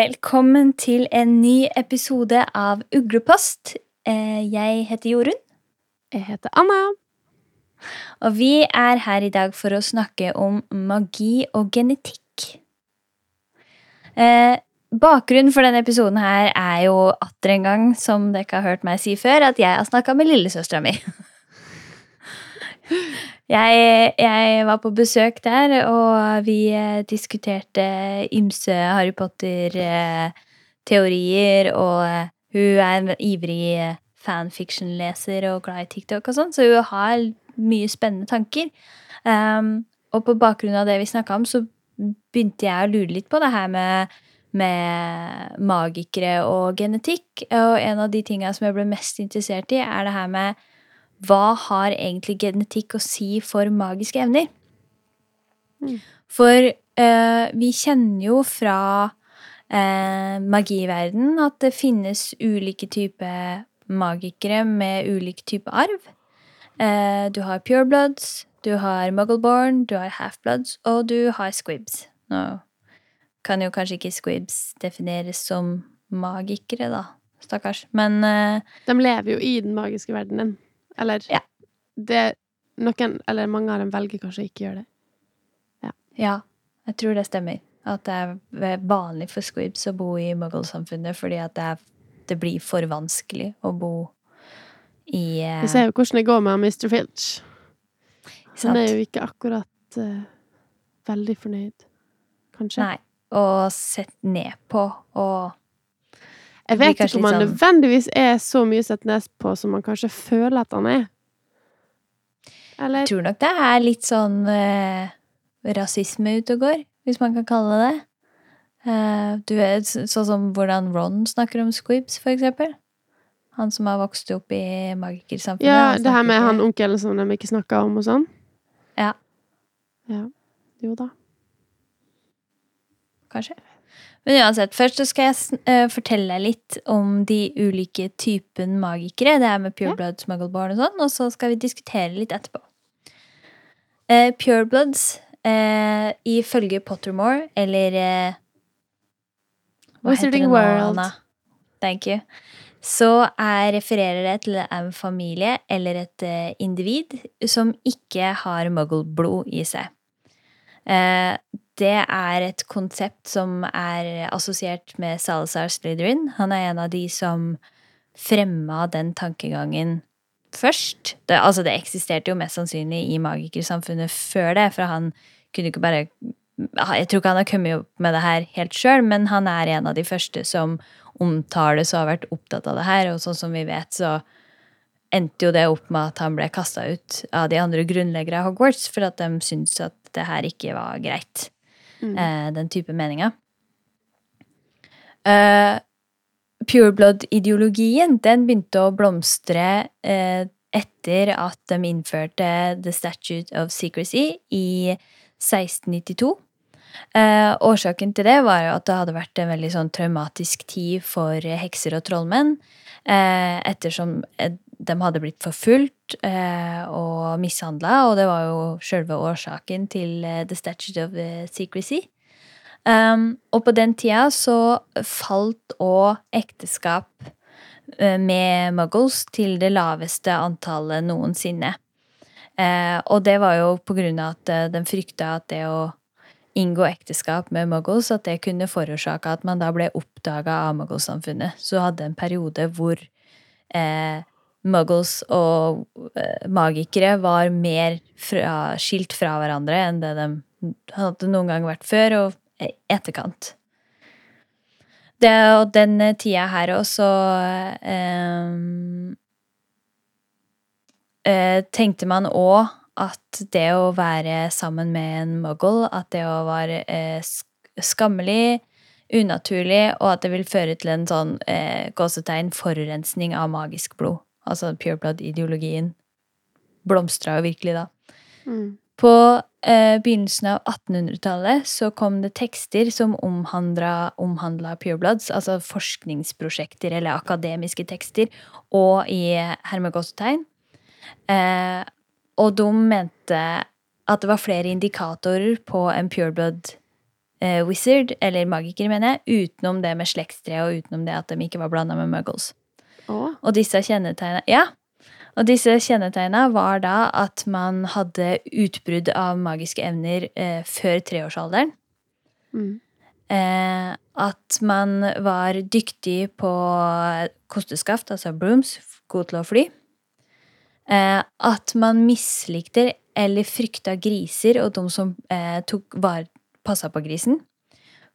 velkommen til en ny episode av Uglepost. Eh, Jeg heter Jorunn, Jeg heter Anna. og vi er her i dag for å snakke om magi og genetikk. Eh, Bakgrunnen for denne episoden her er jo atter en gang, som dere har hørt meg si før, at jeg har snakka med lillesøstera mi. Jeg, jeg var på besøk der, og vi eh, diskuterte ymse Harry Potter-teorier, og eh, hun er en ivrig eh, fanfiction-leser og glad i TikTok og sånn, så hun har mye spennende tanker. Um, og på bakgrunn av det vi snakka om, så begynte jeg å lure litt på det her med, med magikere og genetikk. Og en av de tinga som jeg ble mest interessert i, er det her med hva har egentlig genetikk å si for magiske evner? Mm. For eh, vi kjenner jo fra eh, magiverden at det finnes ulike typer magikere med ulik type arv. Eh, du har purebloods, du har muggleborn, du har halfbloods, og du har squibs. Nå kan jo kanskje ikke squibs defineres som magikere, da. Stakkars. Men eh, De lever jo i den magiske verdenen. Eller Ja. det Noen, eller mange av dem velger kanskje å ikke gjøre det. Ja, jeg tror det stemmer. At det er vanlig for squibs å bo i muggle-samfunnet fordi at det, er, det blir for vanskelig å bo i eh, Vi ser jo hvordan det går med Mr. Filch. Han er jo ikke akkurat uh, veldig fornøyd, kanskje. Nei. Og sett ned på og Jeg vet ikke om han sånn- nødvendigvis er så mye sett ned på som man kanskje føler at han er. Eller Jeg tror nok det er litt sånn eh, rasisme ute og går, hvis man kan kalle det det. Eh, du vet, sånn som hvordan Ron snakker om squibs, for eksempel. Han som har vokst opp i magikersamfunnet. Ja, det her med ikke- han onkelen som de ikke snakka om og sånn. Ja. Ja. Jo da. kanskje. Men uansett, først så skal jeg eh, fortelle deg litt om de ulike typen magikere. Det er med Ja. pureblood, smuggleborn og sånn, og så skal vi diskutere litt etterpå. Eh, purebloods, eh, ifølge Pottermore, eller hva heter det nå, World. Anna? Thank you. Så er, refererer det til en familie eller et individ som ikke har muggle-blod i seg. Det er et konsept som er assosiert med Salazar Slytherin. Han er en av de som fremma den tankegangen først. Det, altså, det eksisterte jo mest sannsynlig i magikersamfunnet før det, for han kunne ikke bare Jeg tror ikke han har kommet opp med det her helt sjøl, men han er en av de første som omtales og har vært opptatt av det her, og sånn som vi vet, så endte jo det opp med at han ble kasta ut av de andre grunnleggere av Hogwarts, for at de syntes at det her ikke var greit Mm. eh, den type meninger. Uh, Pureblood-ideologien den begynte å blomstre eh, etter at de innførte The Statute of Secrecy i 1692. Eh, årsaken til det var at det hadde vært en veldig sånn traumatisk tid for hekser og trollmenn, eh, ettersom eh, de hadde blitt forfulgt eh, og mishandla, og det var jo sjølve årsaken til eh, The Statute of eh, Secrecy. Um, og på den tida så falt òg ekteskap eh, med muggles til det laveste antallet noensinne. Eh, og det var jo på grunn av at eh, de frykta at det å inngå ekteskap med muggles, at det kunne forårsake at man da ble oppdaga av mugglesamfunnet. Så hadde en periode hvor eh, muggles og eh, magikere var mer fra, skilt fra hverandre enn det de hadde noen gang vært før, og etterkant. Det, og den tida her også eh, eh, tenkte man òg at det å være sammen med en muggle, at det å være eh, skammelig, unaturlig, og at det vil føre til en sånn eh, gåsetegn forurensning av magisk blod. Altså pureblood-ideologien blomstra jo virkelig da. Mm. På eh, begynnelsen av 1800-tallet så kom det tekster som omhandla, omhandla purebloods, altså forskningsprosjekter eller akademiske tekster, og i hermegåsetegn. Eh, og de mente at det var flere indikatorer på en pureblood eh, wizard, eller magiker, mener jeg, utenom det med slektstre og utenom det at de ikke var blanda med muggles. Å, Og disse kjennetegna Ja. Og disse kjennetegna var da at man hadde utbrudd av magiske evner eh, før treårsalderen. mm. Eh, at man var dyktig på kosteskaft, altså brooms, god til å fly. Eh, at man mislikte eller frykta griser og de som eh, tok var, passa på grisen.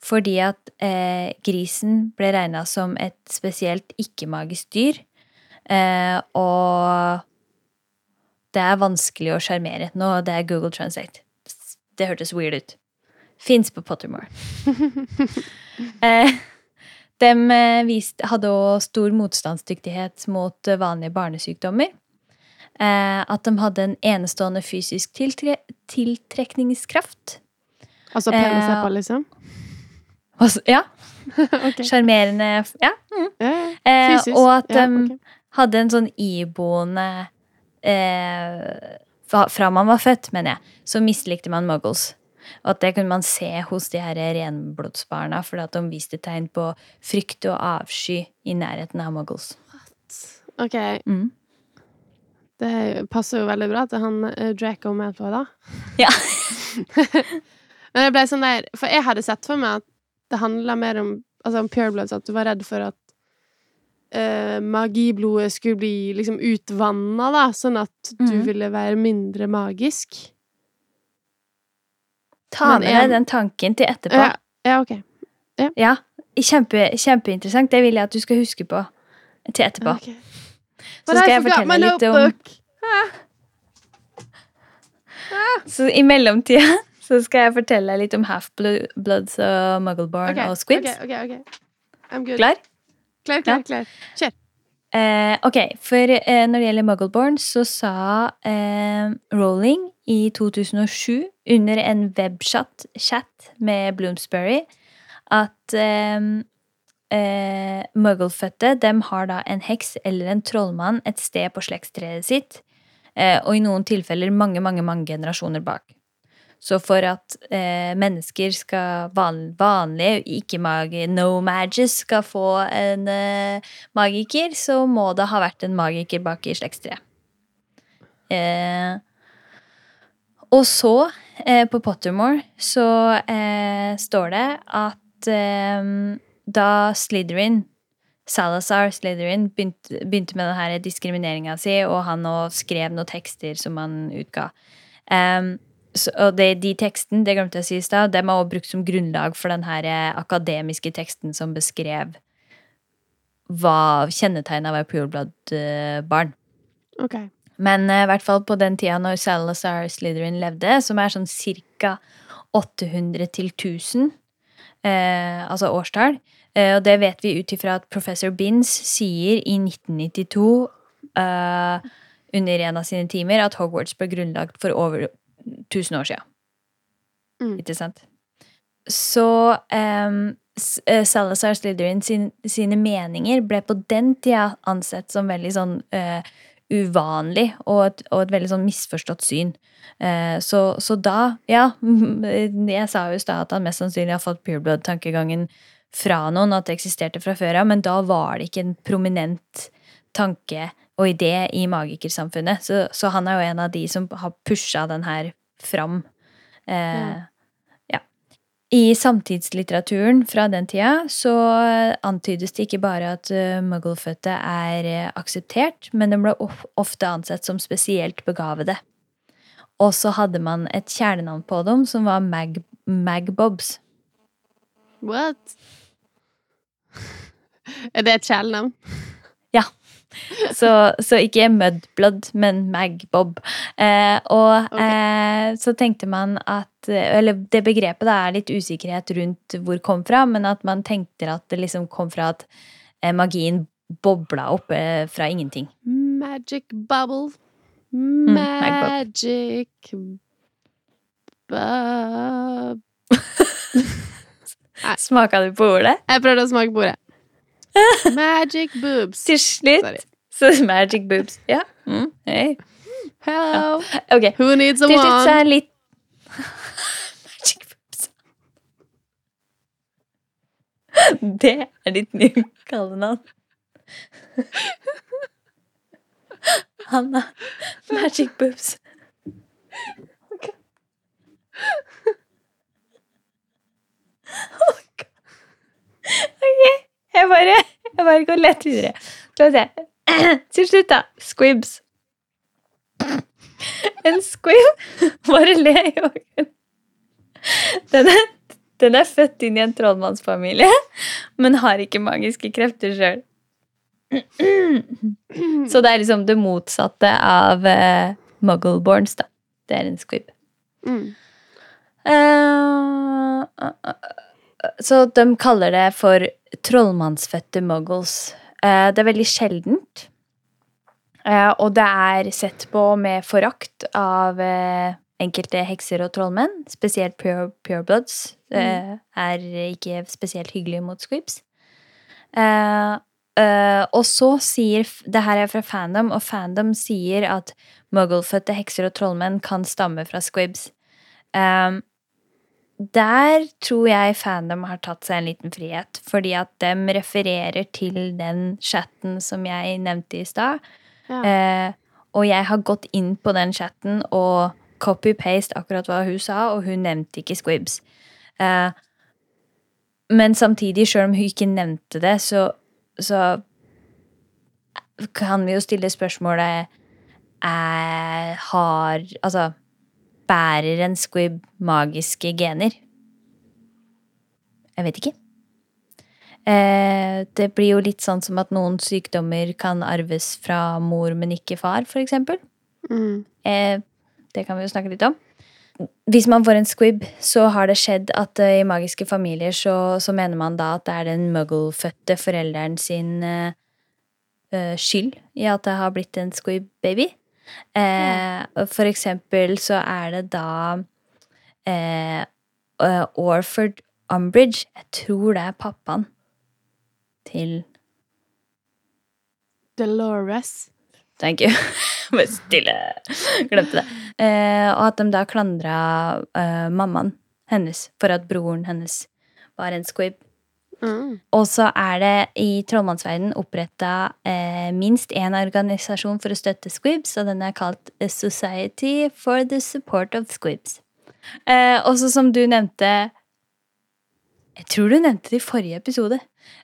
Fordi at eh, grisen ble regna som et spesielt ikke-magisk dyr. Eh, og det er vanskelig å sjarmere. Nå, det er Google Translate. Det hørtes weird ut. Fins på Pottermore. eh, de viste, hadde også stor motstandsdyktighet mot eh, vanlige barnesykdommer. Eh, at de hadde en enestående fysisk tiltre tiltrekningskraft. Altså pen å se Eh, på, liksom? Ja. Sjarmerende okay. Ja, Mm. Eh, og at de ja, ok. hadde en sånn iboende eh, fra, fra man var født, mener jeg, så mislikte man muggles. Og at det kunne man se hos de her renblodsbarna, fordi at de viste tegn på frykt og avsky i nærheten av muggles. Ok, Mm. det passer jo veldig bra til han uh, Draco Malfoy, da. Ja. Men jeg ble sånn der For jeg hadde sett for meg at det handla mer om Altså om Purebloods, at du var redd for at eh, magiblodet skulle bli liksom utvanna, da, sånn at du Mhm. ville være mindre magisk. Ta med deg den tanken til etterpå. Ja, ja ok. Ja, kjempe, Kjempeinteressant. Det vil jeg at du skal huske på til etterpå. Okay. Så skal jeg fortelle litt om. Så i mellomtida så skal jeg fortelle deg litt om Half-Bloods og Muggleborn okay, og Squids. Ok, ok, ok. I'm good. Klar? Klar, klar, klar. Kjør. Eh, ok, for eh, når det gjelder Muggleborn, så sa eh, Rowling i 2007 under en webchat chat med Bloomsbury at eh, eh, mugglefødte dem har da en heks eller en trollmann et sted på slektstreet sitt, eh, og i noen tilfeller mange, mange, mange generasjoner bak. Så for at eh, mennesker skal van, vanlige, ikke magi, no mages, skal få en eh, magiker, så må det ha vært en magiker bak i slektstreet. Eh, og så, eh, på Pottermore, så eh, står det at eh, da Slytherin Salazar Slytherin begynte, begynte med denne diskrimineringa si, og han skrev noen tekster som han utga. Um, så, og det, de teksten, det glemte jeg å si i stad, dem er også brukt som grunnlag for den her eh, akademiske teksten som beskrev hva kjennetegna var pureblood-barn. Ok. Men eh, i hvert fall på den tida når Salazar Slytherin levde, som er sånn ca. 800 til 1000, eh, altså årstall. Eh, og det vet vi ut ifra at professor Binns sier i 1992 eh, under en av sine timer at Hogwarts ble grunnlagt for over 1000 år siden. Mm. Ikke sant? Så um, Salazar Slytherin sin, sine meninger ble på den tida ansett som veldig sånn uh, uvanlig og et, og et veldig sånn misforstått syn. Uh, så, så da, ja Jeg sa jo i stad at han mest sannsynlig har fått pureblood-tankegangen fra noen, at det eksisterte fra før av, men da var det ikke en prominent tanke og idé i magikersamfunnet. Så, så han er jo en av de som har pusha den her fram. Eh, Ja. I samtidslitteraturen fra den tida så antydes det ikke bare at uh, mugglefødte er eh, akseptert, men de ble of ofte ansett som spesielt begavede. Og så hadde man et kjælenavn på dem som var Mag Magbobs. What? Er det et kjælenavn? Så, så ikke Mudblood, men Magbob. Eh, og okay. eh, så tenkte man at Eller det begrepet da er litt usikkerhet rundt hvor det kom fra, men at man tenkte at det liksom kom fra at eh, magien bobla opp eh, fra ingenting. Magic bubble. Magic Magic bub... Smaka du på ordet? Jeg prøvde å smake på ordet. Magic boobs. Til slutt så magic boobs. Ja. Mm, Hey. Hello. Ok. Who needs a Til slutt så wand? er litt Magic boobs. Det er ditt nye kallenavn. Hanna Magic Boobs. Ok, jeg bare, jeg bare går lett videre. Skal vi se. Til slutt, da. Squibs. En squib Bare le, Jørgen. Den er, den er født inn i en trollmannsfamilie, men har ikke magiske krefter sjøl. Så det er liksom det motsatte av uh, muggleborns, da. Det er en squib. Mm. Uh, uh, uh, så de kaller det for trollmannsfødte muggles. Eh, det er veldig sjeldent. Eh, og det er sett på med forakt av eh, enkelte hekser og trollmenn. Spesielt pure, purebloods mm. er ikke spesielt hyggelig mot squibs. Og så sier Det her er fra fandom, og fandom sier at mugglefødte hekser og trollmenn kan stamme fra squibs. Eh, der tror jeg fandom har tatt seg en liten frihet, fordi at dem refererer til den chatten som jeg nevnte i stad. Ja. Eh, og jeg har gått inn på den chatten og copy-paste akkurat hva hun sa, og hun nevnte ikke squibs. Eh, men samtidig, sjøl om hun ikke nevnte det, så, så kan vi jo stille spørsmålet er, Har Altså Bærer en squib magiske gener? Jeg vet ikke. Eh, det blir jo litt sånn som at noen sykdommer kan arves fra mor, men ikke far, for eksempel. Mm. Eh, det kan vi jo snakke litt om. Hvis man får en squib, så har det skjedd at eh, i magiske familier så, så mener man da at det er den muggle-fødte forelderen sin eh, skyld i at det har blitt en squib-baby. Eh, for eksempel så er det da eh, eh, Orford Umbridge Jeg tror det er pappaen til Dolores. Thank you. Bare stille. Glemte det. Eh, og at de da klandra eh, mammaen hennes for at broren hennes var en squib. Og så er det i trollmannsverdenen oppretta eh, minst én organisasjon for å støtte squibs, og den er kalt A Society for the Support of Squibs. Eh, også som du nevnte Jeg tror du nevnte det i forrige episode.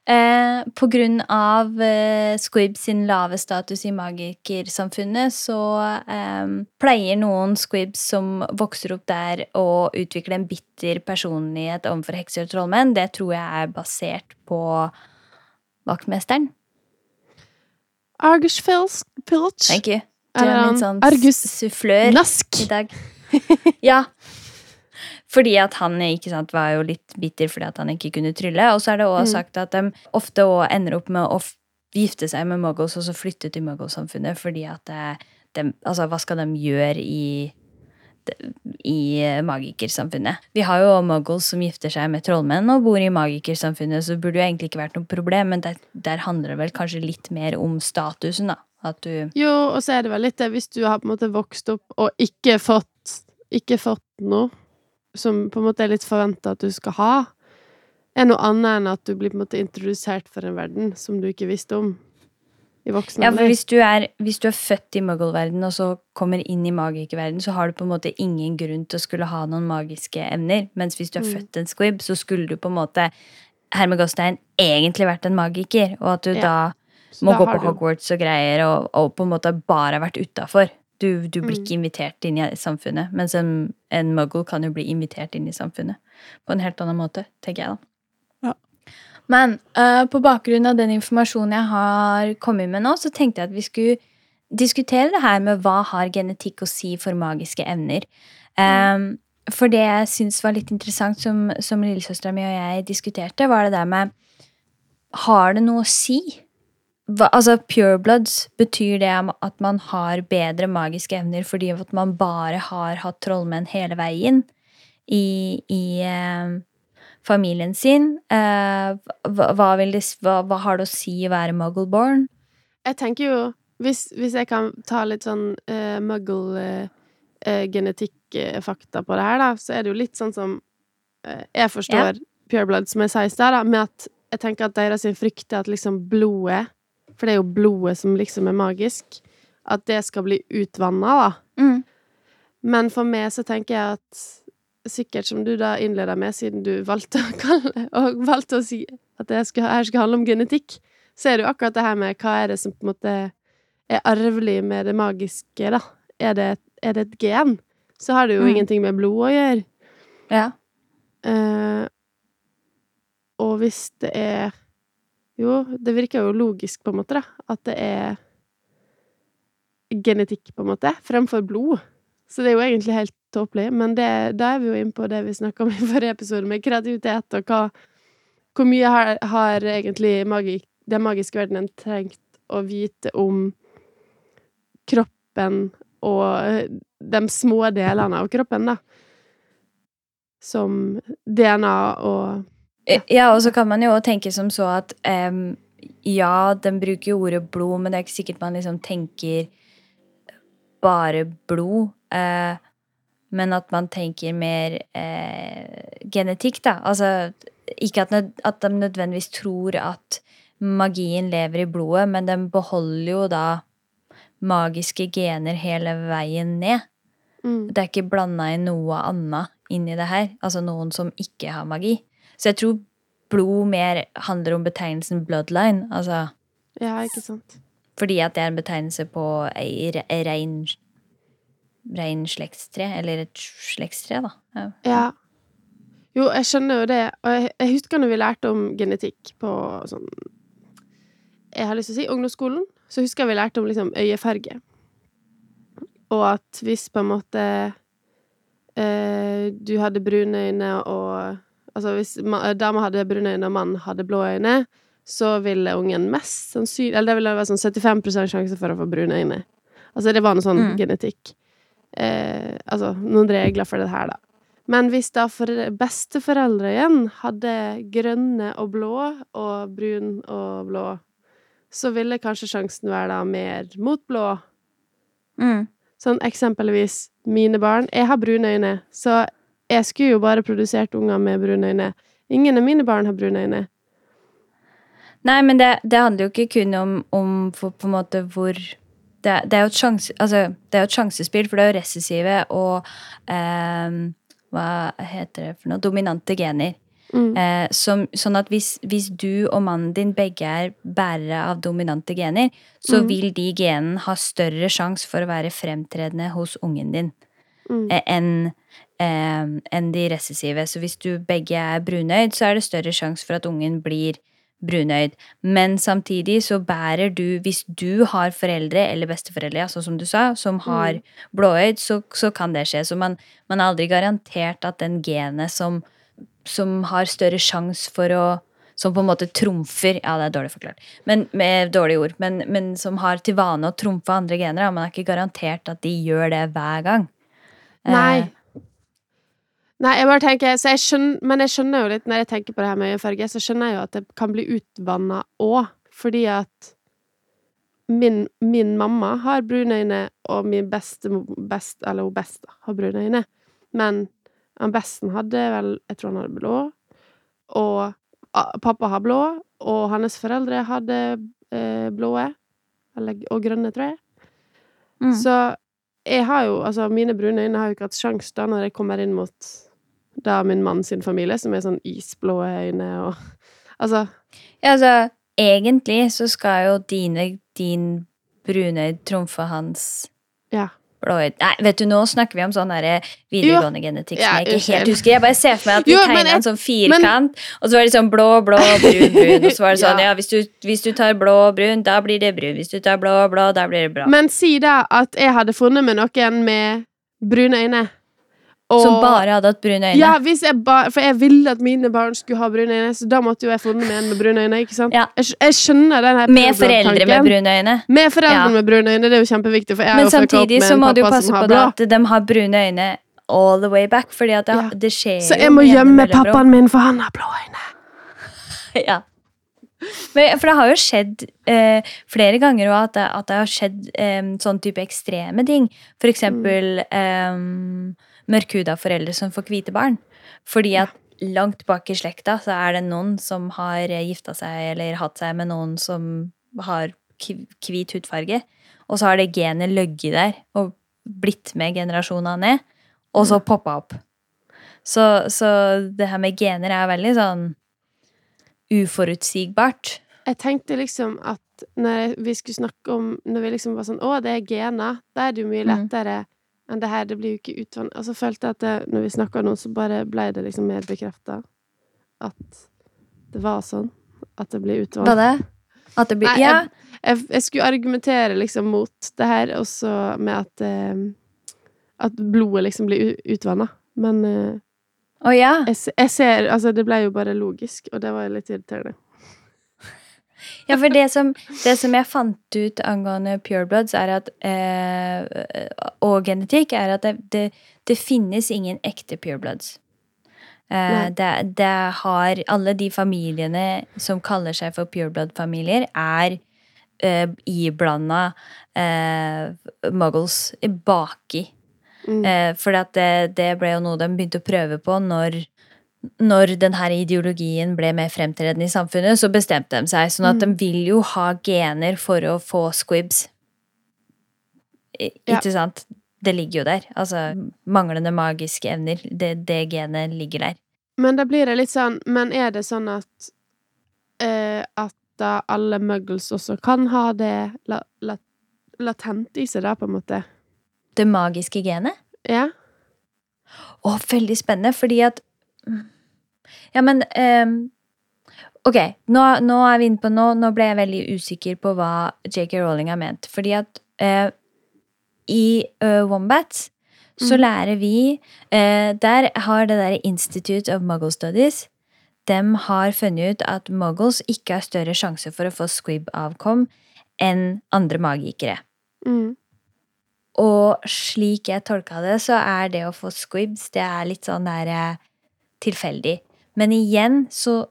Eh, på grunn av eh, squibs sin lave status i magikersamfunnet, så eh, pleier noen squibs som vokser opp der, å utvikle en bitter personlighet overfor hekser og trollmenn. Det tror jeg er basert på vaktmesteren. Argus Fils- Pilch. Thank you. Du er min sånn Argus sufflør Nask. i dag. Ja. Fordi at han ikke sant, var jo litt bitter fordi at han ikke kunne trylle. Og så er det også Mm. sagt at de ofte òg ender opp med å gifte seg med muggles og så flytte til muggelsamfunnet fordi at det, dem- altså, hva skal de gjøre i i magikersamfunnet. Vi har jo muggles som gifter seg med trollmenn og bor i magikersamfunnet, så det burde jo egentlig ikke vært noe problem, men der, der handler det vel kanskje litt mer om statusen, da. At du Jo, og så er det vel litt det hvis du har på en måte vokst opp og ikke fått Ikke fått noe som på en måte er litt forventa at du skal ha, er noe annet enn at du blir på en måte introdusert for en verden som du ikke visste om i voksen Ja, for hvis du er, hvis du er født i muggle-verden og så kommer inn i magikerverden, så har du på en måte ingen grunn til å skulle ha noen magiske evner. Mens hvis du er Mm. født en squib, så skulle du på en måte Hermed Gostein egentlig vært en magiker, og at du Ja. da må da gå på Hogwarts og greier, og, og på en måte bare vært utafor. Du, du blir Mm. ikke invitert inn i samfunnet, mens en, en muggle kan jo bli invitert inn i samfunnet på en helt annen måte, tenker jeg da. Ja. Men uh, på bakgrunn av den informasjonen jeg har kommet med nå, så tenkte jeg at vi skulle diskutere det her med hva har genetikk å si for magiske evner. Um, for det jeg syns var litt interessant, som, som lillesøstera mi og jeg diskuterte, var det der med Har det noe å si? Hva, altså Purebloods, betyr det at man har bedre magiske evner fordi at man bare har hatt trollmenn hele veien i, i eh, familien sin? Eh, hva, hva, vil det, hva, har det å si å være muggleborn? Jeg tenker jo Hvis, hvis jeg kan ta litt sånn uh, muggle-genetikk-fakta på det her, da, så er det jo litt sånn som eh, jeg forstår purebloods som jeg sa i stad, med at jeg tenker at deres frykt er at liksom blodet For det er jo blodet som liksom er magisk. At det skal bli utvanna, da. Mm. Men for meg så tenker jeg at Sikkert som du da innleda med, siden du valgte å kalle Og valgte å si at det skal, her skal handle om genetikk, så er det jo akkurat det her med hva er det som på en måte er arvelig med det magiske, da. Er det, er det et gen, så har det jo Mm. ingenting med blod å gjøre. Ja. Eh, og hvis det er Jo, det virker jo logisk, på en måte, da. At det er genetikk, på en måte, fremfor blod. Så det er jo egentlig helt tåpelig. Men det, da er vi jo inne på det vi snakka om i forrige episode, med kreativitet, og hva Hvor mye har, har egentlig magi, den magiske verdenen trengt å vite om kroppen og eh, de små delene av kroppen, da? Som DNA og Ja, og så kan man jo tenke som så at um, ja, den bruker ordet blod, men det er ikke sikkert man liksom tenker bare blod. Uh, men at man tenker mer uh, genetikk, da. Altså ikke at, nød, at de nødvendigvis tror at magien lever i blodet, men de beholder jo da magiske gener hele veien ned. mm. Det er ikke blanda inn noe annet inn i det her. Altså noen som ikke har magi. Så jeg tror blod mer handler om betegnelsen bloodline. Altså Ja, ikke sant. fordi at det er en betegnelse på ei re- rein rein slektstre, eller et slektstre, da. Ja. Ja. Jo, jeg skjønner jo det. Og jeg, jeg husker når vi lærte om genetikk på sånn Jeg har lyst til å si ungdomsskolen. Så husker jeg vi lærte om liksom øyefarge. Og at hvis på en måte eh, du hadde brune øyne og Altså hvis dama hadde brune øyne og mannen hadde blå øyne, så ville ungen mest sannsynlig Eller det ville være sånn 75% sjanse for å få brune øyne. Altså det var noe sånn Mm. genetikk. Eh, altså noen regler for det her, da. Men hvis da for besteforeldre igjen hadde grønne og blå og brun og blå, så ville kanskje sjansen være da mer mot blå. Mm. Sånn eksempelvis mine barn. Jeg har brune øyne, så jeg skulle jo bare produsert unger med brune øyne. Ingen av mine barn har brune øyne. Nei, men det, det handler jo ikke kun om, om for, på en måte hvor det, det, er sjanse, altså, det er jo et sjansespill, for det er jo recessive og eh, Hva heter det for noe? Dominante gener. Mm. Eh, som, sånn at hvis, hvis du og mannen din begge er bærere av dominante gener, så Mm. vil de genene ha større sjanse for å være fremtredende hos ungen din Mm. eh, enn enn de recessive. Så hvis du begge er brunøyd, så er det større sjanse for at ungen blir brunøyd. Men samtidig så bærer du, hvis du har foreldre eller besteforeldre, sånn som du sa, som har Mm. blåøyd, så, så kan det skje. Så man, man er aldri garantert at den genet som, som har større sjanse for å som på en måte trumfer Ja, det er dårlig forklart, men med dårlige ord. Men, men som har til vane å trumfe andre gener. Man er ikke garantert at de gjør det hver gang. Eh, Nei. Nei, jeg bare tenker så jeg skjønner, Men jeg skjønner jo litt, når jeg tenker på det her med øyefarge, så skjønner jeg jo at det kan bli utvanna òg, fordi at min, min mamma har brune øyne, og min beste best, Eller hun beste har brune øyne. Men han besten hadde vel Jeg tror han hadde blå. Og a, pappa har blå, og hans foreldre hadde eh, blåe. Eller, og grønne, tror jeg. mm. Så jeg har jo, altså mine brune øyne har jo ikke hatt sjanse da når jeg kommer inn mot da min mann sin familie, som er sånn isblå øyne og Altså, Ja, altså, egentlig så skal jo dine, din brunøyd trumfe hans ja. blåøyde Nei, vet du, nå snakker vi om sånn videregående genetikk som Ja, jeg ikke unnskyld. helt husker. Jeg bare ser for meg at vi tegner tegna en sånn firkant, og så var det sånn blå, blå, brun, brun. Og så var det sånn, Ja. ja, hvis du, hvis du tar blå brun, da blir det brun. Hvis du tar blå blå, da blir det blå. Men si da at jeg hadde funnet med noen med brune øyne. Og, Som bare hadde hatt brune øyne. Ja, jeg ba, for jeg ville at mine barn skulle ha brune øyne, så da måtte jo jeg funnet meg en med brune øyne. ikke sant? Ja. Jeg, jeg skjønner den her Med foreldre med brune øyne. Med foreldre Ja. med brune øyne, det er jo kjempeviktig. Men samtidig så må du passe på det at de har brune øyne all the way back, fordi at det, Ja. det skjer Så jeg må gjemme pappaen min, for han har blå øyne. Ja. Men, for det har jo skjedd eh, flere ganger også at det, at det har skjedd eh, sånn type ekstreme ting. For eksempel eh, mørkhuda foreldre som får hvite barn. Fordi at langt bak i slekta så er det noen som har gifta seg eller hatt seg med noen som har hvit hudfarge. Og så har det genet ligget der og blitt med generasjoner ned, og så poppa opp. Så, så det her med gener er veldig sånn uforutsigbart. Jeg tenkte liksom at når vi skulle snakke om Når vi liksom var sånn Å, det er gener. Da er det jo mye Mm. Enn det her. Det blir jo ikke utvannet. Og så følte jeg at det, når vi snakka nå, så bare ble det liksom mer bekrefta at det var sånn. At det blir utvannet. utvannet. det? At det blir Nei, Ja. Jeg, jeg skulle argumentere liksom mot det her, også med at eh, At blodet liksom blir utvanna. Men eh, Å ja. jeg, jeg ser Altså, det ble jo bare logisk, og det var litt irriterende. Ja, for det som, det som jeg fant ut angående purebloods, er at eh, Og genetikk, er at det, det, det finnes ingen ekte purebloods. Eh, det, det har Alle de familiene som kaller seg for pureblood-familier, er eh, iblanda eh, muggles baki. Mm. Eh, for det, det ble jo noe de begynte å prøve på når når denne ideologien ble mer fremtredende i samfunnet, så bestemte de seg. Sånn at de vil jo ha gener for å få squibs. I, Ja. Ikke sant? Det ligger jo der. Altså, manglende magiske evner. Det, det genet ligger der. Men da blir det litt sånn Men er det sånn at uh, At da alle muggles også kan ha det la, la, latent i seg, da, på en måte? Det magiske genet. Ja? Å, veldig spennende, fordi at Ja, men um, Ok, nå, nå er vi inne på nå, nå ble jeg veldig usikker på hva JK Rowling har ment. Fordi at uh, i uh, Wombats så Mm. lærer vi uh, Der har det der Institute of Muggle Studies De har funnet ut at muggles ikke har større sjanse for å få squib-avkom enn andre magikere. Mm. Og slik jeg tolka det, så er det å få squibs, det er litt sånn der eh, tilfeldig. Men igjen så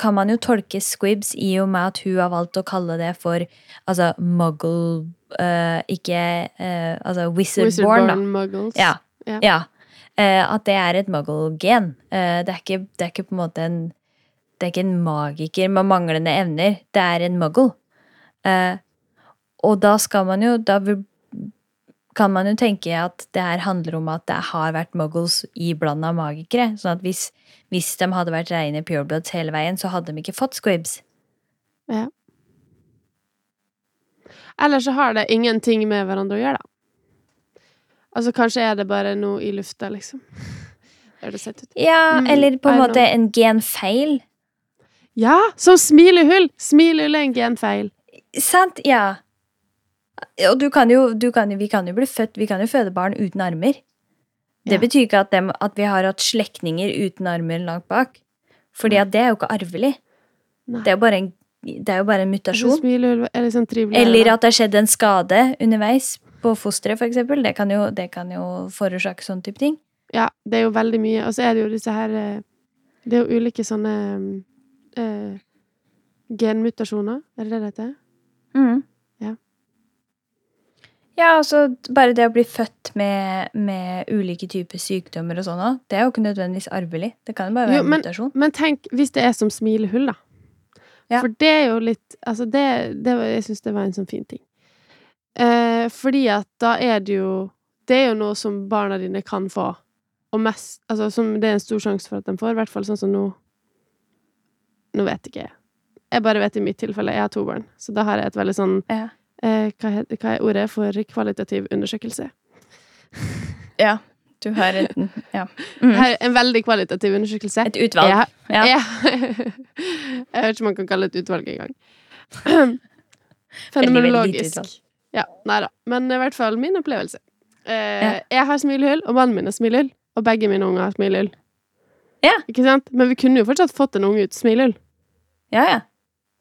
kan man jo tolke squibs i og med at hun har valgt å kalle det for altså muggle uh, Ikke uh, altså wizardborn, da. Muggles. Ja. Ja. ja. Uh, at det er et muggle-gen. Det, det er ikke på en måte en Det er ikke en magiker med manglende evner. Det er en muggle. Og da skal man jo Da vil, kan man jo tenke at det her handler om at det har vært muggles iblanda magikere. Sånn at hvis, hvis de hadde vært reine purebloods hele veien, så hadde de ikke fått squibs. Ja. Eller så har det ingenting med hverandre å gjøre, da. Altså, kanskje er det bare noe i lufta, liksom. Det sett ut. Ja, Mm, eller på en måte know. en genfeil. Ja! Som smilehull! Smilehull er en genfeil. Sant? Ja. Og du kan jo, du kan, vi kan jo bli født Vi kan jo føde barn uten armer. Det Ja. betyr ikke at, dem, at vi har hatt slektninger uten armer langt bak. Fordi at det er jo ikke arvelig. Nei. Det er jo bare en, det er jo bare en mutasjon. Smilehull er sånn trivelig. Eller at det har skjedd en skade underveis på fosteret, for eksempel. Det kan jo, det kan jo forårsake sånn type ting. Ja, det er jo veldig mye. Og så er det jo disse her eh, Det er jo ulike sånne eh, genmutasjoner, er det det det heter? Mhm. Ja. Altså bare det å bli født med, med ulike typer sykdommer og sånn òg, det er jo ikke nødvendigvis arvelig. Det kan jo bare være Jo, en mutasjon. Men tenk hvis det er som smilehull, da. Ja. For det er jo litt Altså, det, det Jeg syns det var en sånn fin ting. Eh, fordi at da er det jo Det er jo noe som barna dine kan få. Og mest Altså, som det er en stor sjanse for at de får, i hvert fall sånn som nå. Nå vet ikke jeg. Jeg bare vet i mitt tilfelle. Jeg har to barn, så da har jeg et veldig sånn Ja. Eh, hva, hva er ordet for kvalitativ undersøkelse? Ja, du har en Ja. Mm. En veldig kvalitativ undersøkelse. Et utvalg. Jeg, Ja. Ja. jeg vet ikke om man kan kalle det et utvalg engang. Fenomenologisk. Ja, nei da. Men i hvert fall min opplevelse. Eh, Ja. Jeg har smilehull, og mannen min har smilehull. Og begge mine unger har smilehull. Ja. Ikke sant? Men vi kunne jo fortsatt fått en unge ut smilehull. ja, ja.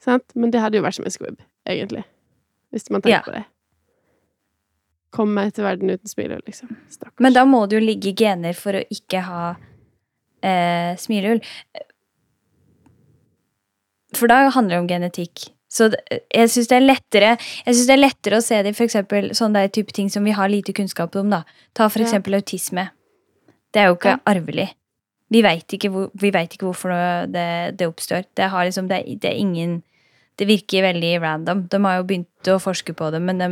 Sant? Men det hadde jo vært som en squib, egentlig. Hvis man tenker Ja. på det. Kom meg til verden uten smilehull, liksom. Stakkars. Men da må det jo ligge gener for å ikke ha eh, smilehull. For da handler det om genetikk. Så jeg syns det er lettere Jeg synes det er lettere å se det i for eksempel sånne type ting som vi har lite kunnskap om. da. Ta for Ja. autisme. Det er jo ikke Ja. arvelig. Vi veit ikke, hvor, vet ikke hvorfor det, det oppstår. Det, har liksom, det, det, er ingen Det virker veldig random. De har jo begynt å forske på det, men de,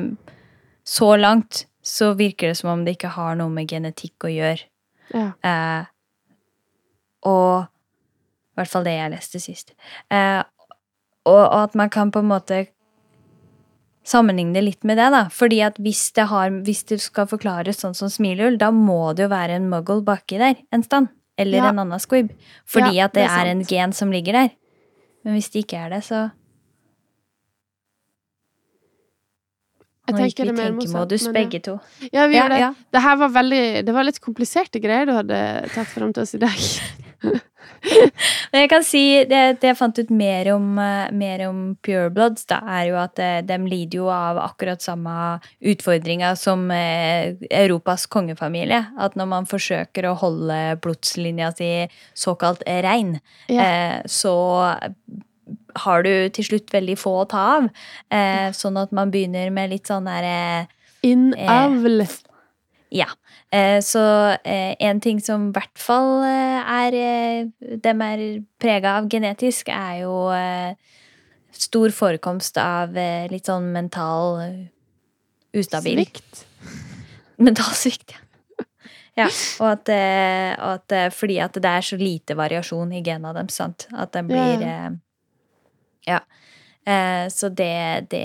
så langt så virker det som om det ikke har noe med genetikk å gjøre. Ja. Eh, og I hvert fall det jeg leste sist. Eh, og, og at man kan på en måte sammenligne litt med det, da. Fordi at hvis det, har, hvis det skal forklares sånn som smilehull, da må det jo være en muggle baki der en stand. Eller Ja. en annen squib. Fordi Ja, at det, det er er, en gen som ligger der. Men hvis det ikke er det, så Jeg tenker det mer motsatt, men begge to. Ja, vi Ja, gjør det. ja. Det her var veldig Det var litt kompliserte greier du hadde tatt frem til oss i dag. Men jeg kan si det, det jeg fant ut mer om, eh, mer om purebloods, da, er jo at eh, de lider jo av akkurat samme utfordringa som eh, Europas kongefamilie. At når man forsøker å holde blodslinja si såkalt rein, Ja. så har du til slutt veldig få å ta av. Eh, sånn at man begynner med litt sånn derre Innavl. ja. Eh, så eh, en ting som i hvert fall eh, er eh, dem er prega av genetisk, er jo eh, stor forekomst av eh, litt sånn mental eh, ustabil Svikt. Mental svikt, ja. ja. Og at, eh, og at eh, fordi at det er så lite variasjon i gena deres, sant. At den blir ja. Ja. Eh, så det, det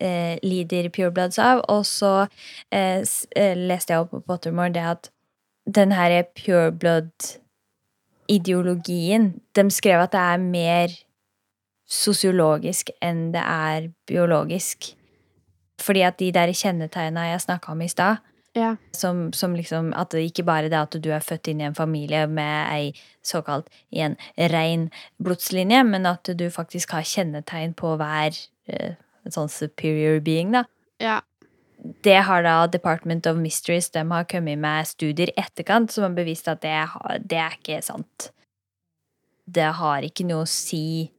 eh, lider purebloods av. Og så eh, eh, leste jeg opp på Pottermore det at den her Pure Blood-ideologien De skrev at det er mer sosiologisk enn det er biologisk. Fordi at de der kjennetegna jeg snakka om i stad, Ja. som, som liksom At det ikke bare det at du er født inn i en familie med ei såkalt i en rein blodslinje, men at du faktisk har kjennetegn på hver eh, sånn superior being, da. ja. Det har da Department of Mysteries de har kommet med studier i etterkant som har bevist at det, har, det er ikke sant. Det har ikke noe å si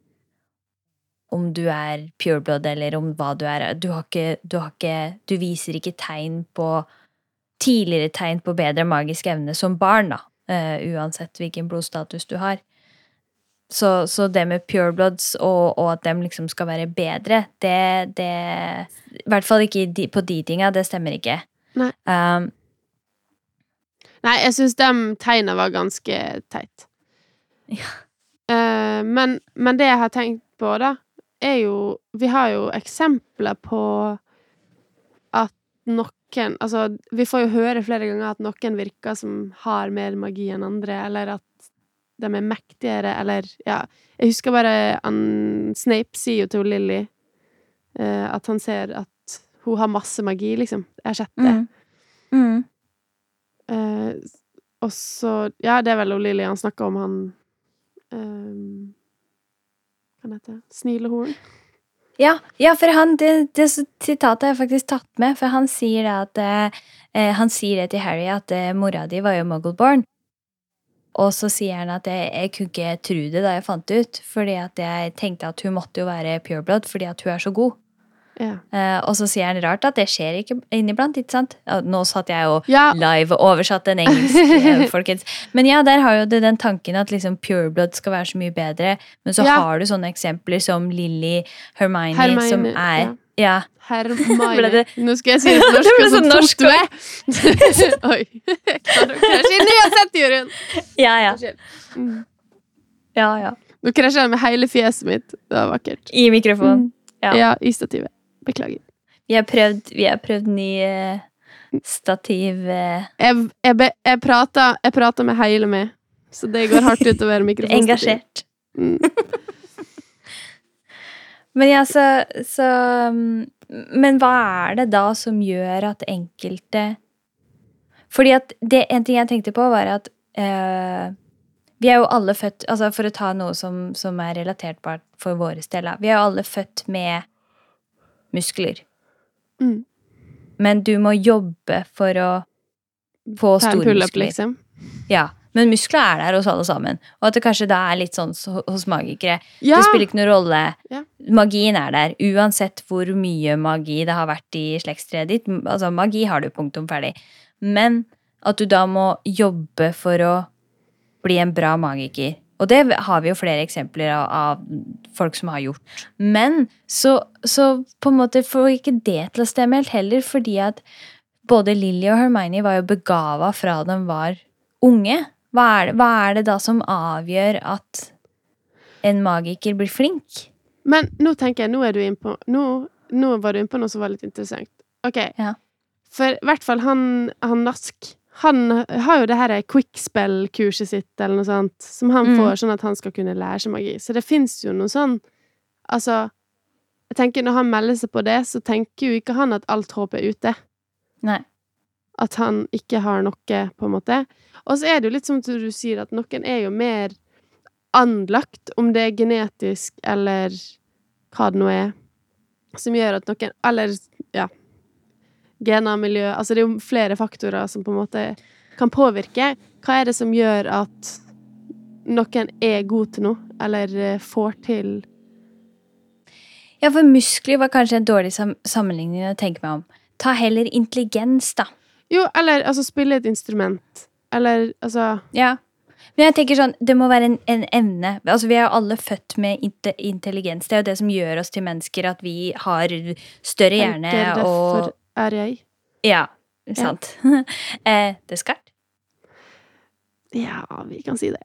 om du er pureblood eller om hva du er. Du, har ikke, du, har ikke, du viser ikke tegn på tidligere tegn på bedre magisk evne som barn, da. Uh, uansett hvilken blodstatus du har. Så, så det med purebloods og, og at dem liksom skal være bedre, det, det I hvert fall ikke de, på de tinga. Det stemmer ikke. Nei. Um, Nei, jeg syns de tegna var ganske teit. Ja. Uh, men, men det jeg har tenkt på, da, er jo Vi har jo eksempler på at noen Altså, vi får jo høre flere ganger at noen virker som har mer magi enn andre, eller at de er mektigere, eller Ja, jeg husker bare han Snape sier jo til Lilly uh, at han ser at hun har masse magi, liksom. Jeg har sett det. mm. Mm. Uh, og så Ja, det er vel Lilly han snakker om, han eh, Hva heter det? Snilehorn? Ja, ja, for han, det, det sitatet har jeg faktisk tatt med, for han sier at eh, Han sier det til Harry at eh, mora di var jo muggleborn. Og så sier han at jeg, jeg kunne ikke tro det da jeg fant det ut, fordi at jeg tenkte at hun måtte jo være pureblood fordi at hun er så god. Ja. Eh, og så sier han rart at det skjer ikke inniblant, ikke sant? Nå satt jeg og ja. live oversatt en engelsk, eh, folkens. Men ja, der har jo det den tanken at liksom pureblood skal være så mye bedre. Men så Ja. har du sånne eksempler som Lily, Hermione, Hermione, som er ja. Hermione. Nå skal jeg si det på norsk, Det ble så så norsk du det! Oi. Inn i uansett, Jørund? Ja, ja. Mm. ja, ja. Nå krasja jeg med hele fjeset mitt. Det var vakkert. I mikrofonen. Ja. Ja, i stativet. Beklager. Vi har prøvd, vi har prøvd ny eh, stativ eh, Jeg, jeg, be, jeg prater jeg prater med hele meg, så det går hardt utover mikrofonstativet. engasjert. Mm. Men ja, så, så mm, Men hva er det da som gjør at enkelte Fordi at det, en ting jeg tenkte på, var at eh, vi er jo alle født altså For å ta noe som, som er relaterbart for våre steder. Vi er jo alle født med muskler. Mm. Men du må jobbe for å få store muskler. liksom. Ja, Men muskler er der hos alle sammen. Og at det kanskje da er litt sånn hos magikere. Ja! Det spiller ikke noen rolle. Ja. Magien er der, uansett hvor mye magi det har vært i slektstreet ditt. Altså, magi har du, punktum ferdig. Men at du da må jobbe for å bli en bra magiker. Og det har vi jo flere eksempler av, av folk som har gjort. Men så, så på en måte får ikke det til å stemme helt heller, fordi at både Lily og Hermione var jo begava fra de var unge. Hva er, det, hva er det da som avgjør at en magiker blir flink? Men nå tenker jeg, nå er du inn på Nå, nå var du inne på noe som var litt interessant. OK. Ja. For i hvert fall han, han Nask Han har jo det her quickspell-kurset sitt, eller noe sånt, som han Mm. får, sånn at han skal kunne lære seg magi. Så det fins jo noe sånn Altså Jeg tenker Når han melder seg på det, så tenker jo ikke han at alt håp er ute. Nei. At han ikke har noe, på en måte. Og så er det jo litt som du sier, at noen er jo mer anlagt, om det er genetisk eller hva det nå er, som gjør at noen Eller, ja Gener, miljø Altså, det er jo flere faktorer som på en måte kan påvirke. Hva er det som gjør at noen er god til noe, eller eh, får til Ja, for muskler var kanskje en dårlig sam sammenligning å tenke meg om. Ta heller intelligens, da. Jo, eller altså spille et instrument. Eller altså Ja. Men jeg tenker sånn, det må være en, en evne. Altså, Vi er jo alle født med inte intelligens. Det er jo det som gjør oss til mennesker, at vi har større hjerne og er jeg Ja, sant. eh, Descartes? Ja, vi kan si det.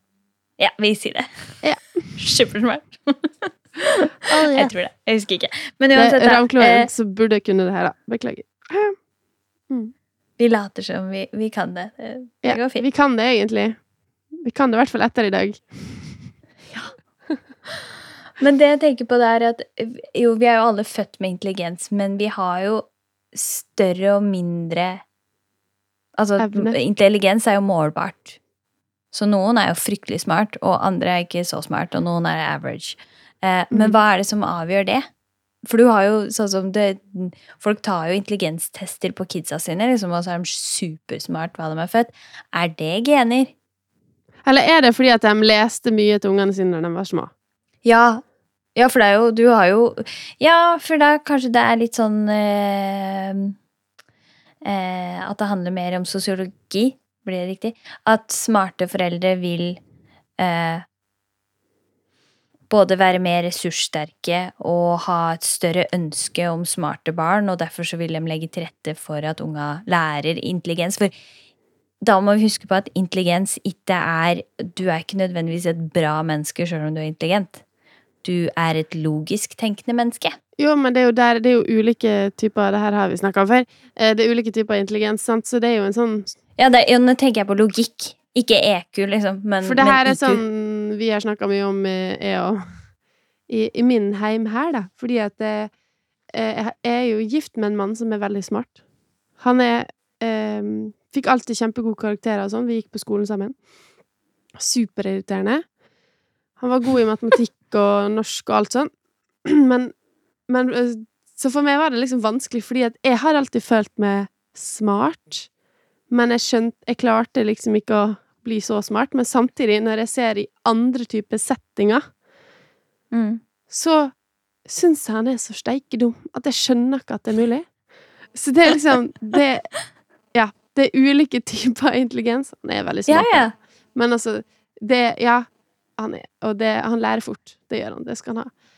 Ja, vi sier det. Ja. Supersmart. Oh, Jeg tror det. Jeg husker ikke. Men uansett, da, Ravnkloen eh, så burde kunne det her, da. Beklager. vi later som vi, vi kan det. Det, det Ja, går fint. vi kan det egentlig. Vi kan det i hvert fall etter i dag. Ja. Men det jeg tenker på, det er at jo, vi er jo alle født med intelligens, men vi har jo større og mindre Altså, Evne. intelligens er jo målbart. Så noen er jo fryktelig smart, og andre er ikke så smart, og noen er average. Eh, Men Mhm. hva er det som avgjør det? For du har jo sånn som det Folk tar jo intelligenstester på kidsa sine, liksom, og så er de supersmart hva de er født. Er det gener? Eller er det fordi at de leste mye til ungene sine da de var små? Ja. Ja, for det er jo Du har jo Ja, for da kanskje det er litt sånn eh, eh, At det handler mer om sosiologi, blir det riktig? At smarte foreldre vil eh, både være mer ressurssterke og ha et større ønske om smarte barn, og derfor så vil de legge til rette for at unga lærer intelligens. For da må vi huske på at intelligens ikke er Du er ikke nødvendigvis et bra menneske selv om du er intelligent. Du er et logisk tenkende menneske. Jo, men det er jo, der, det er jo ulike typer Det her har vi snakka om før. Eh, Det er ulike typer intelligens, sant? så det er jo en sånn Ja, det, nå tenker jeg på logikk. Ikke EQ, liksom, men, For det her er sånn vi har snakka mye om, eh, jeg og i, I min heim her, da. Fordi at eh, jeg er jo gift med en mann som er veldig smart. Han er eh, Fikk alltid kjempegode karakterer og sånn. Vi gikk på skolen sammen. Superirriterende. Han var god i matematikk og norsk og alt sånn. Men, men eh, Så for meg var det liksom vanskelig, fordi at jeg har alltid følt meg smart. Men jeg skjønte Jeg klarte liksom ikke å bli så smart. Men samtidig, når jeg ser i andre typer settinger, mm. så syns jeg han er så steikedum at jeg skjønner ikke at det er mulig. Så det er liksom det, Ja, det er ulike typer intelligens. Han er veldig smart. ja. ja. Men altså det Ja, han er Og det, han lærer fort. Det gjør han. Det skal han ha.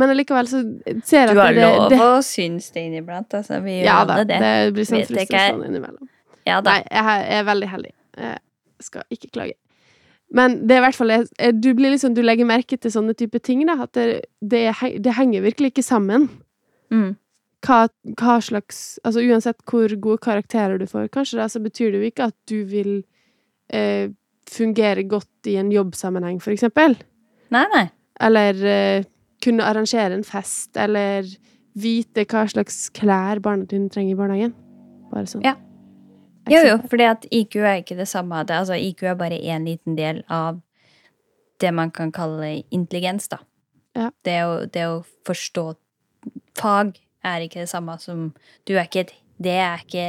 Men allikevel så ser jeg at det Du har lov det, å synes det inniblant. Altså, vi gjør Ja da, alle det. det blir sånn frustrasjon innimellom. Ja da. Nei, jeg er veldig heldig. Jeg skal ikke klage. Men det er i hvert fall Du blir liksom, du legger merke til sånne type ting, da. At det, det, det henger virkelig ikke sammen. Mm. Hva, hva slags Altså uansett hvor gode karakterer du får, kanskje da, så betyr det jo ikke at du vil eh, fungere godt i en jobbsammenheng, for eksempel. Nei, nei. Eller uh, kunne arrangere en fest, eller vite hva slags klær barna dine trenger i barnehagen. Bare sånn. Ja. Jo, jo, fordi at IQ er ikke det samme. Det, altså, IQ er bare én liten del av det man kan kalle intelligens, da. Ja. Det, å, det å forstå fag er ikke det samme som Du er ikke et Det er ikke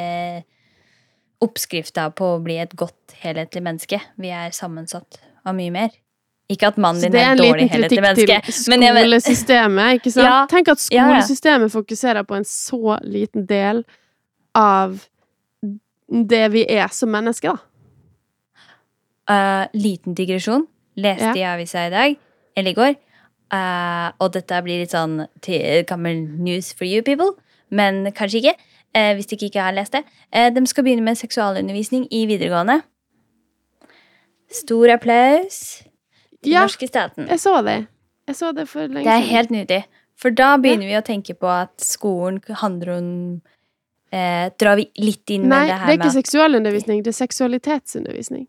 oppskrifta på å bli et godt, helhetlig menneske. Vi er sammensatt av mye mer. Ikke at mannen din er er en et dårlig, liten helhetlig kritikk menneske. til Men jeg vet- skolesystemet, ikke sant? Ja. Tenk at Ja, ja. skolesystemet fokuserer på en så liten del av det vi er som mennesker, da. Uh, liten digresjon. Leste Ja. i avisa i dag, eller i går. uh, og dette blir litt sånn gammel news for you people, men kanskje ikke. Eh, hvis de ikke har lest det. Eh, de skal begynne med seksualundervisning i videregående. Stor applaus til Ja. norske staten. Jeg så det. Jeg så det for lenge Det er helt nydelig. For da begynner vi å tenke på at skolen handler om eh, Drar vi litt inn Nei, med det det er ikke seksualundervisning, det er seksualitetsundervisning.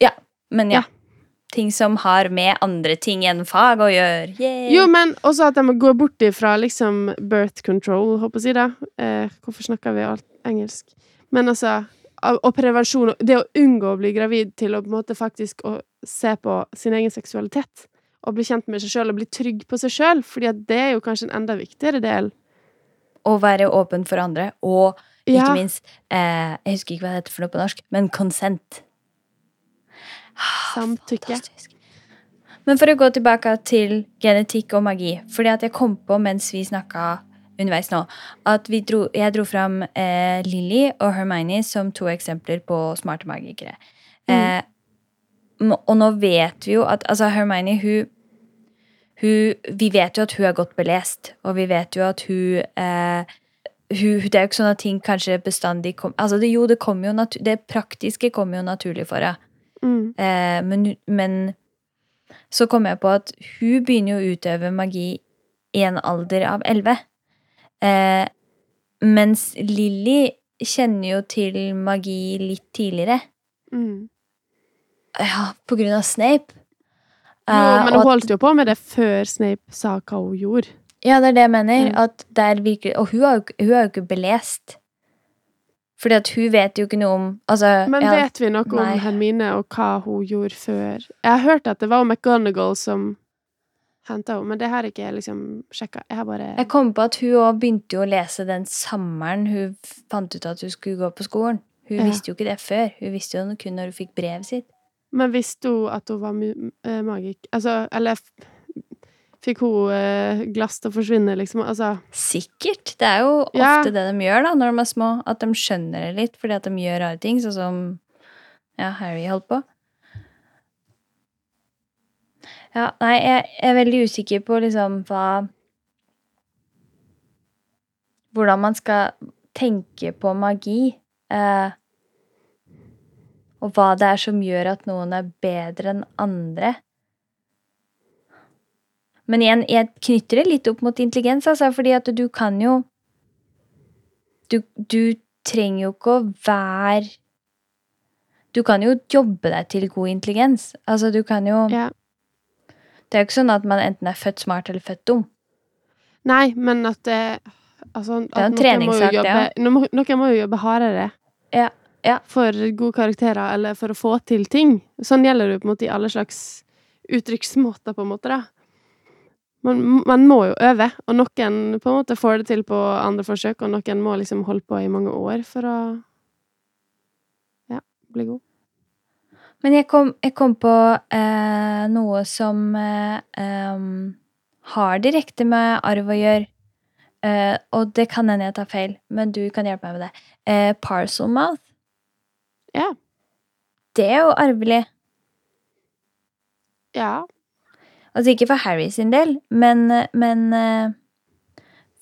Ja. Men ja. Ja. Ting som har med andre ting enn fag å gjøre. Yay. Jo, men også at de gå bort ifra liksom birth control, håper jeg å si det. Eh, hvorfor snakker vi alt engelsk? Men altså Og prevensjon, det å unngå å bli gravid til å på en måte faktisk å se på sin egen seksualitet. Og bli kjent med seg sjøl og bli trygg på seg sjøl, fordi det er jo kanskje en enda viktigere del. Å være åpen for andre. Og ikke Ja, minst eh, Jeg husker ikke hva det heter for noe på norsk, men consent. Samtykke. Fantastisk. Men for å gå tilbake til genetikk og magi, fordi at jeg kom på mens vi snakka underveis nå, at vi dro, jeg dro fram eh, Lily og Hermione som to eksempler på smarte magikere. Eh, og nå vet vi jo at altså Hermione, hun, hun Vi vet jo at hun er godt belest, og vi vet jo at hun eh, hun, det er jo ikke sånn at ting kanskje bestandig kom, altså det, Jo, det kommer jo det praktiske kommer jo naturlig for henne. Mm. Eh, men, men så kom jeg på at hun begynner jo å utøve magi i en alder av elleve. Eh, mens Lilly kjenner jo til magi litt tidligere. Mm. Ja, på grunn av Snape. Jo, Eh, men hun holdt jo på med det før Snape sa hva hun gjorde. Ja, det er det jeg mener. Mm. At det er og hun er, jo, hun er jo ikke belest. Fordi at hun vet jo ikke noe om altså, Men ja, vet vi noe nei. om Hermine og hva hun gjorde før? Jeg har hørt at det var McGonagall som henta henne, men det har jeg ikke liksom sjekka. Jeg har bare Jeg kom på at hun òg begynte jo å lese den sommeren hun fant ut at hun skulle gå på skolen. Hun Ja. visste jo ikke det før. Hun visste jo kun når hun fikk brevet sitt. Men visste hun at hun var eh, magik... Altså, eller Fikk hun eh, glass til å forsvinne, liksom? Altså Sikkert. Det er jo ofte Ja. det de gjør da, når de er små. At de skjønner det litt fordi at de gjør rare ting, sånn som ja, Harry holdt på. Ja, nei, jeg er veldig usikker på liksom hva Hvordan man skal tenke på magi. Eh, og hva det er som gjør at noen er bedre enn andre. Men igjen, jeg knytter det litt opp mot intelligens, altså, fordi at du kan jo Du, du trenger jo ikke å være Du kan jo jobbe deg til god intelligens. Altså, du kan jo Ja. Det er jo ikke sånn at man enten er født smart eller født dum. Nei, men at det Altså, er en treningssak, det òg. noen Noen må jo jobbe hardere. Ja, ja. For gode karakterer, eller for å få til ting. Sånn gjelder det på en måte i alle slags uttrykksmåter, på en måte, da. Man, man må jo øve, og noen på en måte får det til på andre forsøk, og noen må liksom holde på i mange år for å ja, bli god. Men jeg kom, jeg kom på eh, noe som eh, har direkte med arv å gjøre. Eh, og det kan hende jeg tar feil, men du kan hjelpe meg med det. Eh, parcel mouth. Ja. Det er jo arvelig. Ja. Altså ikke for Harry sin del, men, men eh,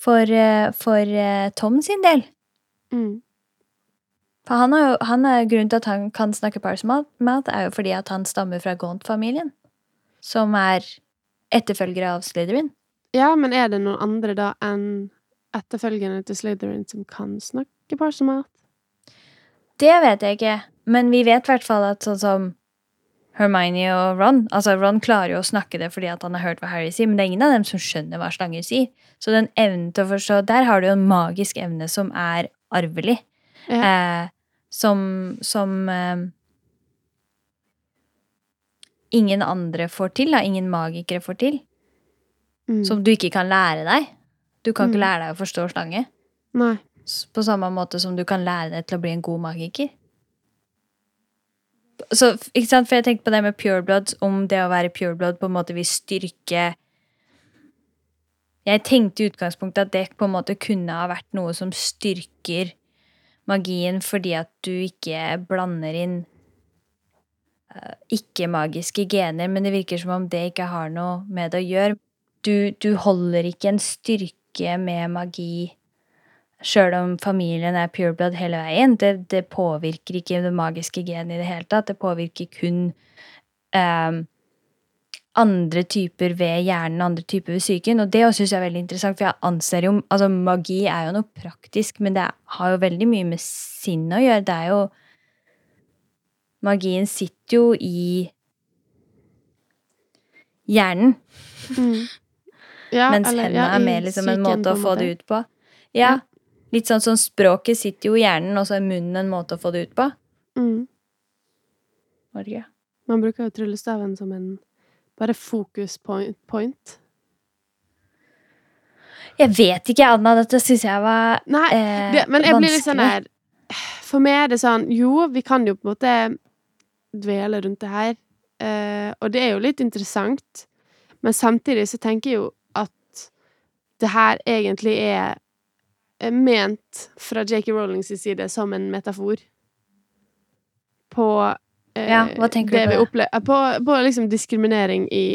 for, eh, for eh, Tom sin del. Mm. For han er jo, han er grunnen til at han kan snakke mouth, er jo fordi at han stammer fra Gaunt-familien. Som er etterfølgere av Slytherin. ja, men er det noen andre da enn etterfølgerne til Slytherin som kan snakke Parsmat? Det vet jeg ikke, men vi vet i hvert fall at sånn som Hermione og Ron Altså, Ron klarer jo å snakke det fordi han har hørt hva Harry sier, men det er ingen av dem som skjønner hva slanger sier. Så den evnen til å forstå Der har du jo en magisk evne som er arvelig. Eh, som som eh, ingen andre får til, da. Ingen magikere får til. Mm. Som du ikke kan lære deg. Du kan Mm. ikke lære deg å forstå slange. Nei. På samme måte som du kan lære deg til å bli en god magiker. Så, ikke sant? For jeg tenkte på det med purebloods, om det å være pureblood på en måte vil styrke Jeg tenkte i utgangspunktet at det på en måte kunne ha vært noe som styrker magien fordi at du ikke blander inn uh, ikke-magiske gener, men det virker som om det ikke har noe med det å gjøre. Du, du holder ikke en styrke med magi sjøl om familien er pureblood hele veien. Det, det, påvirker ikke det magiske genet i det hele tatt. Det påvirker kun um, andre typer ved hjernen, andre typer ved psyken. Og det syns jeg er veldig interessant, for jeg anser jo Altså, magi er jo noe praktisk, men det har jo veldig mye med sinnet å gjøre. Det er jo Magien sitter jo i hjernen. Mm. Ja, mens eller, hendene ja, er mer liksom en måte å få det ut på. Ja. Litt sånn som språket sitter jo i hjernen, og så er munnen en måte å få det ut på. Mm. Gøy? Man bruker jo tryllestaven som en bare fokus point. point. Jeg vet ikke, Anna. Dette syns jeg var Nei, eh, det, men jeg blir litt sånn her For meg er det sånn Jo, vi kan jo på en måte dvele rundt det her, eh, og det er jo litt interessant, men samtidig så tenker jeg jo at det her egentlig er ment fra J.K. Rowlings side som en metafor på eh, Ja, hva tenker du det på vi opplever På, på liksom diskriminering i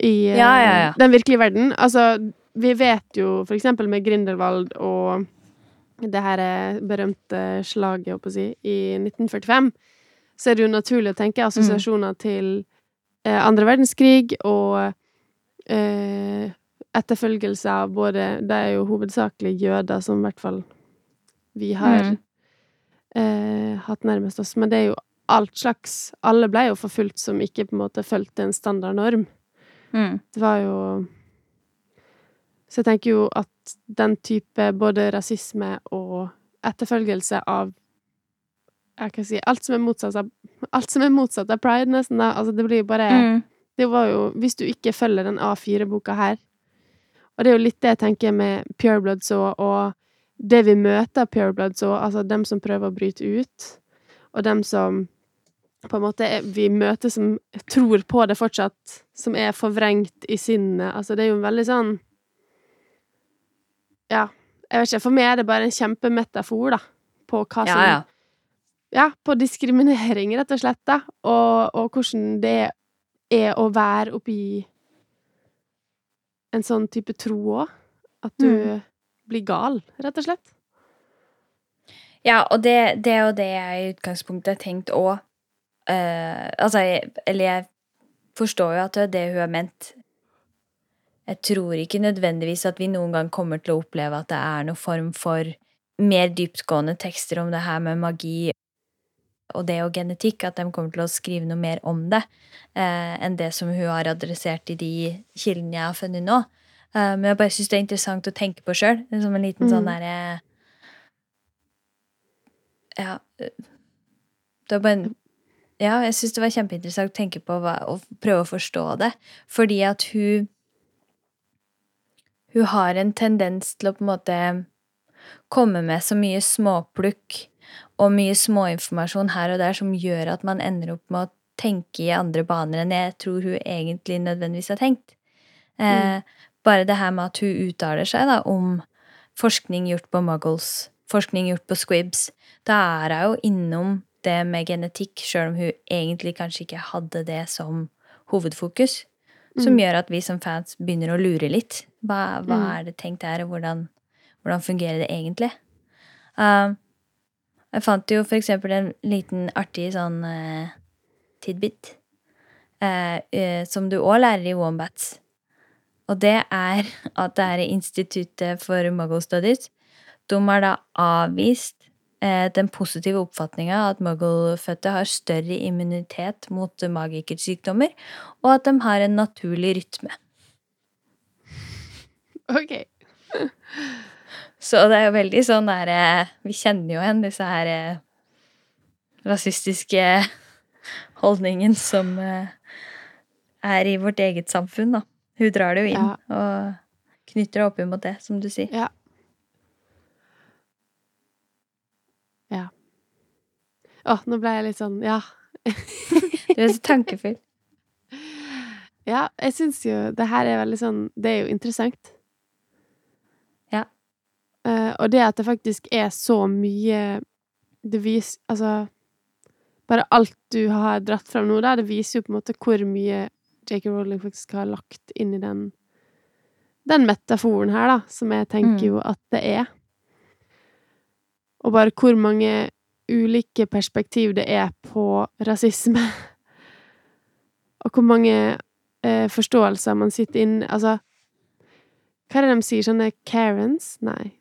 i eh, Ja, ja, ja. den virkelige verden. Altså, vi vet jo for eksempel med Grindelwald og det her eh, berømte slaget, holdt på å si, i 1945, så er det jo naturlig å tenke assosiasjoner til eh, andre verdenskrig og eh, etterfølgelse av både Det er jo hovedsakelig jøder som i hvert fall vi har Mm. eh, hatt nærmest oss, men det er jo alt slags Alle ble jo forfulgt som ikke på en måte fulgte en standardnorm. Mm. Det var jo Så jeg tenker jo at den type både rasisme og etterfølgelse av Jeg kan si alt som er motsatt av Alt som er motsatt av pride, nesten, da. Altså, det blir jo bare Mm. Det var jo Hvis du ikke følger den A4-boka her Og det er jo litt det jeg tenker med Purebloods og, og det vi møter Purebloods og, altså dem som prøver å bryte ut, og dem som på en måte vi møter som tror på det fortsatt, som er forvrengt i sinnet. Altså, det er jo en veldig sånn Ja, jeg vet ikke. For meg er det bare en kjempemetafor, da, på hva som Ja, ja. ja, på diskriminering, rett og slett, da. Og, og hvordan det er å være oppi en sånn type tro òg. At du Mm. blir gal, rett og slett. Ja, og det, det er jo det jeg i utgangspunktet har tenkt òg. altså, jeg, eller jeg forstår jo at det er det hun har ment. Jeg tror ikke nødvendigvis at vi noen gang kommer til å oppleve at det er noen form for mer dyptgående tekster om det her med magi og det og genetikk, at de kommer til å skrive noe mer om det eh, enn det som hun har adressert i de kildene jeg har funnet nå. Eh, men jeg bare syns det er interessant å tenke på sjøl, som en liten sånn Mm. derre Ja. Det var bare en Ja, jeg syns det var kjempeinteressant å tenke på hva, og prøve å forstå det. Fordi at hun Hun har en tendens til å på en måte komme med så mye småplukk og mye småinformasjon her og der som gjør at man ender opp med å tenke i andre baner enn jeg tror hun egentlig nødvendigvis har tenkt. Eh, bare det her med at hun uttaler seg da, om forskning gjort på muggles, forskning gjort på squibs, da er hun jo innom det med genetikk, sjøl om hun egentlig kanskje ikke hadde det som hovedfokus. Som Mm. gjør at vi som fans begynner å lure litt. Hva, hva Mm. er det tenkt her, og hvordan, hvordan fungerer det egentlig? Um, jeg fant jo for eksempel en liten artig sånn eh, tidbit eh, eh, som du òg lærer i Wombats. Og det er at det er Instituttet for Muggle Studies. De har da avvist eh, den positive oppfatninga at muggle-fødte har større immunitet mot magikersykdommer, og at de har en naturlig rytme. OK. Så det er jo veldig sånn der eh, Vi kjenner jo igjen disse her eh, rasistiske holdningen som eh, er i vårt eget samfunn, da. Hun drar det jo inn Ja. og knytter det opp imot det, som du sier. Ja. Ja. Å, nå ble jeg litt sånn Ja. Du er så tankefull. Ja, jeg syns jo det her er veldig sånn Det er jo interessant. Eh, og det at det faktisk er så mye Det viser Altså bare alt du har dratt fram nå, da, det viser jo på en måte hvor mye J.K. Rowling faktisk har lagt inn i den den metaforen her, da, som jeg tenker Mm. jo at det er. Og bare hvor mange ulike perspektiv det er på rasisme. Og hvor mange eh, forståelser man sitter inne Altså, hva er det de sier? Sånne Karens? Nei.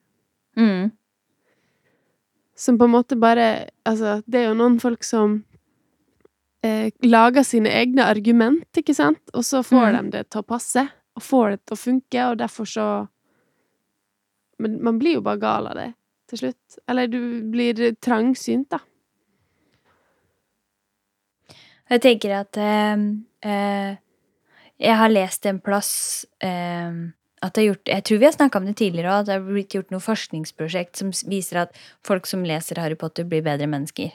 Mm. Som på en måte bare Altså, det er jo noen folk som eh, lager sine egne argument, ikke sant? Og så får Mm. de det til å passe, og får det til å funke, og derfor så Men man blir jo bare gal av det til slutt. Eller du blir trangsynt, da. Jeg tenker at eh, eh, Jeg har lest en plass eh, at det er gjort Jeg tror vi har snakka om det tidligere òg, at det har blitt gjort noe forskningsprosjekt som viser at folk som leser Harry Potter, blir bedre mennesker.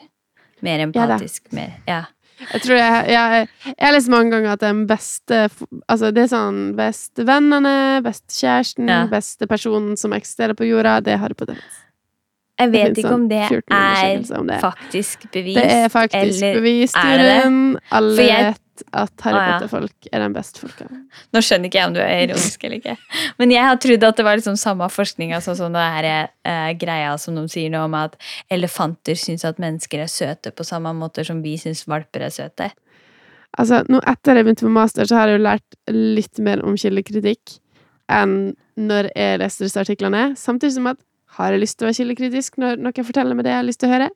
Mer empatisk. empatisk. mer Ja. Jeg tror jeg, jeg, jeg har lest mange ganger at den beste Altså, det er sånn beste bestekjæresten, kjæresten, Ja. beste personen som eksisterer på jorda, det er Harry Potter. Jeg vet ikke om sånn det er om det. faktisk bevist. Det er faktisk eller bevist? Jørund. Alle jeg- vet at Harry ja. Potter-folk er den beste folka. Nå skjønner ikke jeg om du er ironisk eller ikke. Men jeg har trodd at det var liksom samme forskning sånn som det her eh, greia som de sier nå om at elefanter syns at mennesker er søte på samme måte som vi syns valper er søte. Altså, nå etter jeg begynte på master, så har jeg jo lært litt mer om kildekritikk enn når jeg leste disse artiklene. Samtidig som at har jeg lyst til å være kildekritisk når noen forteller meg det jeg har lyst til å høre?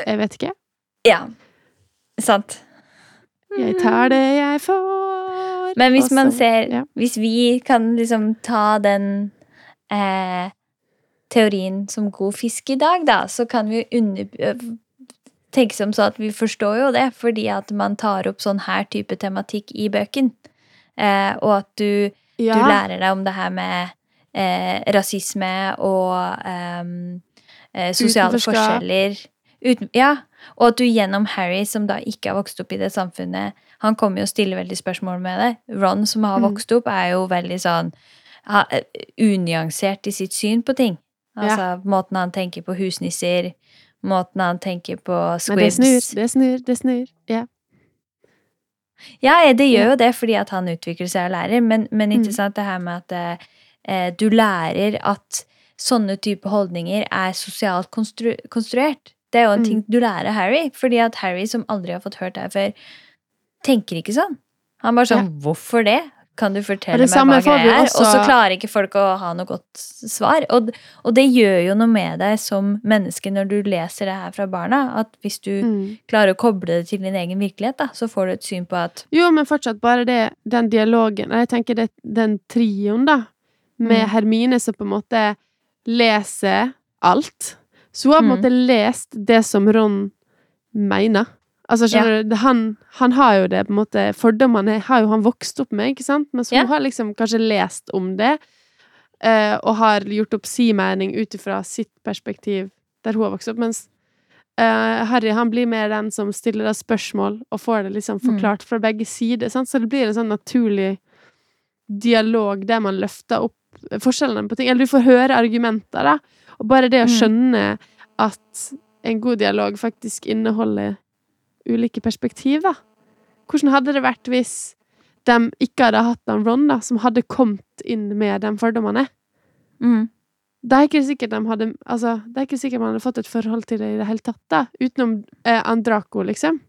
Jeg vet ikke. Ja. Sant. Jeg tar det jeg får. Men hvis man ser ja. Hvis vi kan liksom ta den eh, teorien som god fisk i dag, da, så kan vi under, tenke som så at vi forstår jo det, fordi at man tar opp sånn her type tematikk i bøken. Eh, og at du, ja. du lærer deg om det her med eh, rasisme og ehm, eh, sosiale forskjeller. Uten, ja, og at du gjennom Harry, som da ikke har vokst opp i det samfunnet Han kommer jo og stiller veldig spørsmål med det. Ron, som har Mm. vokst opp, er jo veldig sånn eh, unyansert i sitt syn på ting. Altså måten han tenker på husnisser, måten han tenker på Men det squibs snur, det snur, det snur. Ja. Ja, eh, det gjør jo det fordi at han utvikler seg og lærer, men, men Mm. interessant det her med at eh, du lærer at sånne type holdninger er sosialt konstru konstruert. Det er jo en Mm. ting du lærer Harry, fordi at Harry, som aldri har fått hørt det her før, tenker ikke sånn. Han bare sånn, hvorfor det? Kan du fortelle meg hva greia er? også- Og så klarer ikke folk å ha noe godt svar. Og, og det gjør jo noe med deg som menneske når du leser det her fra barna, at hvis du Mm. klarer å koble det til din egen virkelighet, da, så får du et syn på at Jo, men fortsatt bare det, den dialogen Jeg tenker det, den trioen, da, med Mm. Hermine som på en måte leser alt. Så hun har på en Mm. måte lest det som Ron mener. Altså, skjønner du, han, han har jo det, på en måte Fordommene har jo han vokst opp med, ikke sant? Mens hun Ja. har liksom kanskje lest om det, uh, og har gjort opp si mening ut ifra sitt perspektiv der hun har vokst opp, mens uh, Harry han blir mer den som stiller deg spørsmål og får det liksom Mm. forklart fra begge sider, sant? så det blir en sånn naturlig dialog der man løfter opp forskjellene på ting, eller du får høre argumenter, da, og bare det å Mm. skjønne at en god dialog faktisk inneholder ulike perspektiv, da. Hvordan hadde det vært hvis de ikke hadde hatt en Ron, da, som hadde kommet inn med de fordommene? mm. Det er ikke sikkert de hadde Altså, det er ikke sikkert man hadde fått et forhold til det i det hele tatt, da. Utenom eh, Andraco, liksom.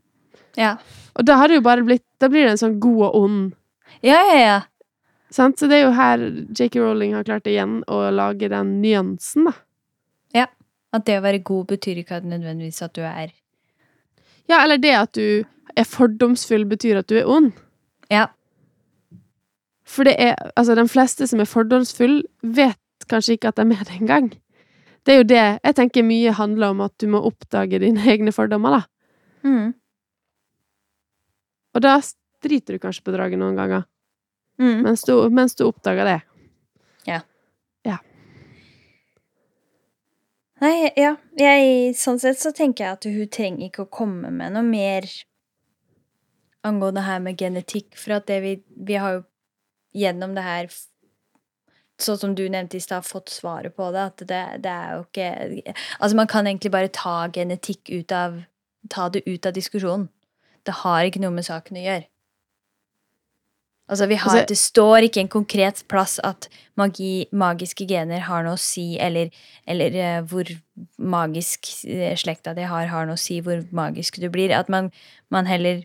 Ja. Og da har det jo bare blitt Da blir det en sånn god og ond. Ja, ja, ja. Sant? Så det er jo her J.K. Rowling har klart igjen å lage den nyansen, da. At det å være god betyr ikke at nødvendigvis at du er Ja, eller det at du er fordomsfull, betyr at du er ond. Ja. For det er Altså, de fleste som er fordomsfulle, vet kanskje ikke at de er det engang. Det er jo det jeg tenker mye handler om, at du må oppdage dine egne fordommer, da. mm. Og da driter du kanskje på draget noen ganger, Mm. mens du, mens du oppdager det. Nei, ja. Jeg, sånn sett så tenker jeg at hun trenger ikke å komme med noe mer angående her med genetikk, for at det vi, vi har jo gjennom det her Sånn som du nevnte i stad, fått svaret på det, at det, det er jo ikke Altså, man kan egentlig bare ta genetikk ut av ta det ut av diskusjonen. Det har ikke noe med saken å gjøre. Altså, vi har, Altså- Det står ikke en konkret plass at magi, magiske gener har noe å si, eller, eller uh, hvor magisk eh, slekta di har, har noe å si hvor magisk du blir. At man, man heller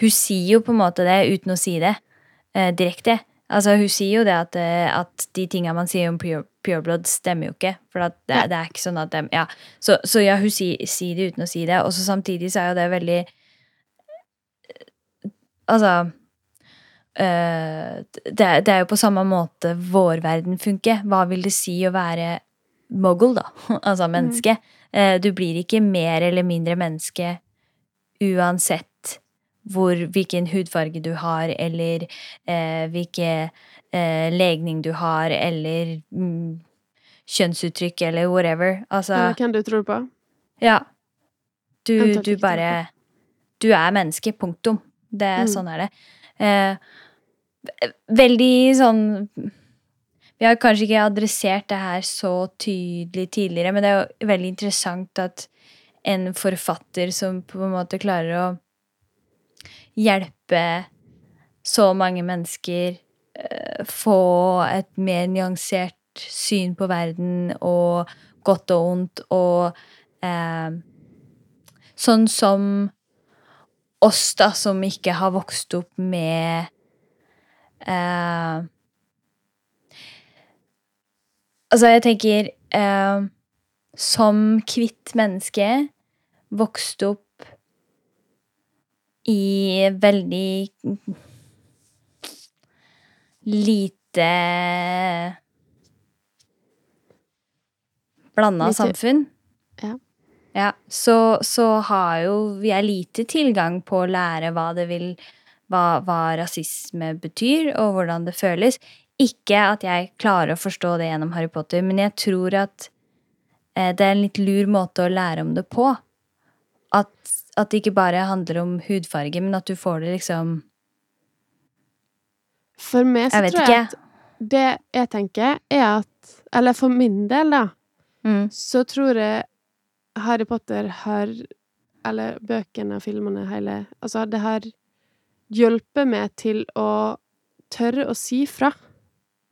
Hun sier jo på en måte det uten å si det uh, direkte. Altså, hun sier jo det at, uh, at de tinga man sier om pure, pureblood, stemmer jo ikke. For det, Ja. det er ikke sånn at dem Ja. Så, så ja, hun sier, sier det uten å si det. Og så samtidig så er jo det veldig Altså det, er- det er jo på samme måte vår verden funker. Hva vil det si å være mogul, da? altså menneske. Mm. du blir ikke mer eller mindre menneske uansett hvor, hvilken hudfarge du har, eller eh, hvilken eh, legning du har, eller mm, kjønnsuttrykk, eller whatever. Altså Eller hvem du tror på. ja. Du, du bare Du er menneske, punktum. Det, Mm. Sånn er det. Eh, veldig sånn Vi har kanskje ikke adressert det her så tydelig tidligere, men det er jo veldig interessant at en forfatter som på en måte klarer å hjelpe så mange mennesker eh, få et mer nyansert syn på verden og godt og ondt og eh, Sånn som oss, da, som ikke har vokst opp med eh, Altså, jeg tenker eh, Som kvitt menneske vokst opp i veldig lite blanda samfunn. Ja. Så, så har jo er lite tilgang på å lære hva det vil hva, hva rasisme betyr, og hvordan det føles. Ikke at jeg klarer å forstå det gjennom Harry Potter, men jeg tror at eh, det er en litt lur måte å lære om det på. At, at det ikke bare handler om hudfarge, men at du får det liksom For meg så Jeg tror tror ikke. jeg at det jeg tenker, er at Eller for min del, da, mm, så tror jeg Harry Potter har Eller bøkene og filmene, hele Altså, det har hjulpet meg til å tørre å si fra.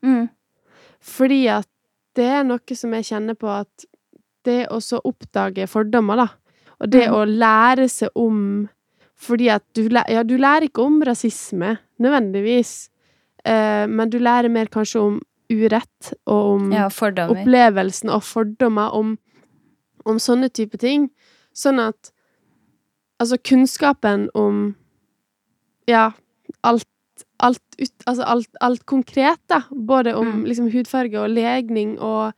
mm, Fordi at det er noe som jeg kjenner på at det å så oppdage fordommer, da, og det Mm. å lære seg om Fordi at du, ja, du lærer ikke om rasisme, nødvendigvis, eh, men du lærer mer kanskje om urett og om Ja, opplevelsen og fordommer om, om sånne type ting. Sånn at Altså, kunnskapen om Ja, alt Alt, ut, altså alt, alt konkret, da. Både om Mm. liksom hudfarge og legning og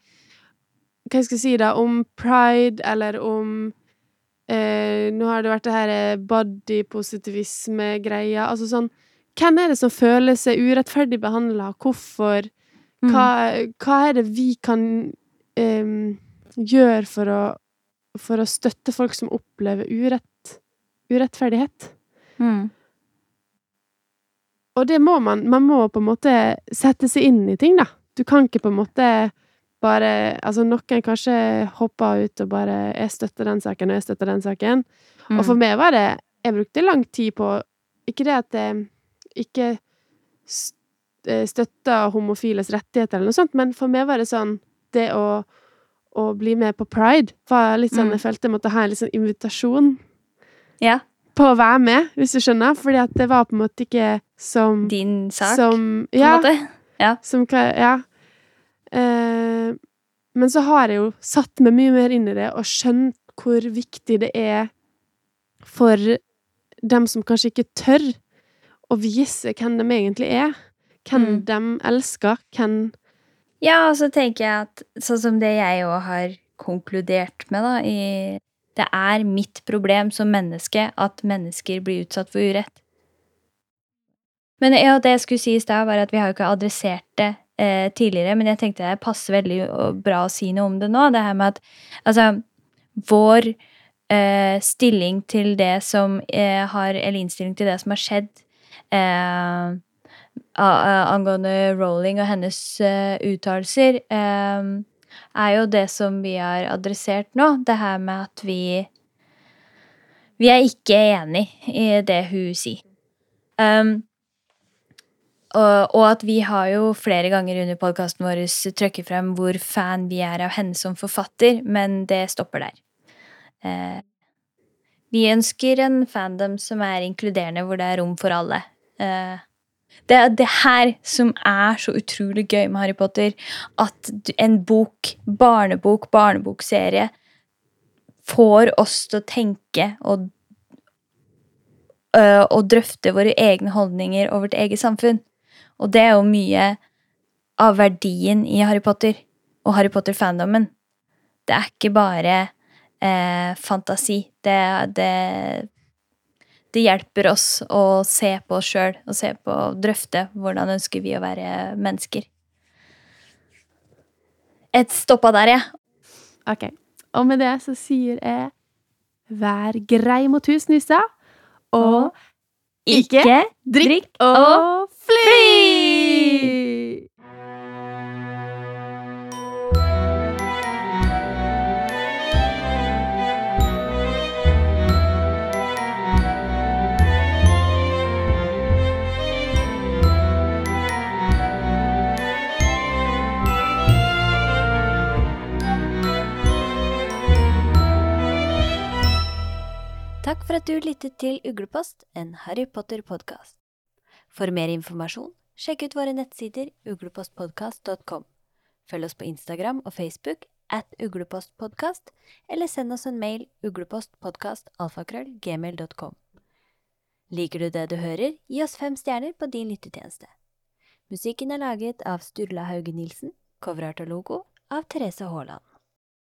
Hva skal jeg si, da? Om pride, eller om eh, Nå har det vært det her eh, bodypositivisme-greia. Altså sånn Hvem er det som føler seg urettferdig behandla? Hvorfor? Mm. Hva, hva er det vi kan em, gjøre for å, for å støtte folk som opplever urett, urettferdighet? Mm. Og det må man. Man må på en måte sette seg inn i ting, da. Du kan ikke på en måte bare Altså, noen kanskje hopper ut og bare 'Jeg støtter den saken, og jeg støtter den saken'. Og for Mm. meg var det Jeg brukte lang tid på Ikke det at jeg ikke st- eh, støtta homofiles rettigheter eller noe sånt, men for meg var det sånn Det å, å bli med på pride var litt sånn Mm. Jeg følte jeg måtte ha en sånn invitasjon Ja. på å være med, hvis du skjønner. Fordi at det var på en måte ikke som Din sak, Som på en Ja. Som Ja. Eh, men så har jeg jo satt meg mye mer inn i det og skjønt hvor viktig det er for dem som kanskje ikke tør å vise hvem de egentlig er. Hvem Mm. de elsker. Hvem Ja, og så tenker jeg at sånn som det jeg òg har konkludert med, da, i Det er mitt problem som menneske at mennesker blir utsatt for urett. Men ja, det jeg skulle si i stad, var at vi har jo ikke adressert det eh, tidligere, men jeg tenkte det passer veldig bra å si noe om det nå. Det her med at altså Vår eh, stilling til det som eh, har Eller innstilling til det som har skjedd eh, angående Rowling og hennes uh, uttalelser, eh, er jo det som vi har adressert nå. Det her med at vi Vi er ikke enig i det hun sier. Um, og, at vi har jo flere ganger under podkasten vår trukket frem hvor fan vi er av henne som forfatter, men det stopper der. Eh, vi ønsker en fandom som er inkluderende, hvor det er rom for alle. Eh, det er det her som er så utrolig gøy med Harry Potter. At en bok, barnebok, barnebokserie, får oss til å tenke og, øh, og drøfte våre egne holdninger og vårt eget samfunn. Og det er jo mye av verdien i Harry Potter og Harry Potter-fandomen. Det er ikke bare eh, fantasi. Det, det, det, hjelper oss å se på oss sjøl og se på, drøfte hvordan ønsker vi å være mennesker. Et stoppa der, jeg. Ja. Ok. Og med det så sier jeg vær grei mot husnissa, og, og ikke, ikke drikk og fly! Takk for at du lyttet til Uglepost, en Harry Potter-podkast. For mer informasjon, sjekk ut våre nettsider uglepostpodkast.com. Følg oss på Instagram og Facebook at uglepostpodkast, eller send oss en mail uglepostpodkastalfakrøllgmail.com. Liker du det du hører, gi oss fem stjerner på din lyttetjeneste. Musikken er laget av Sturla Hauge Nilsen, coverart og logo av Therese Haaland.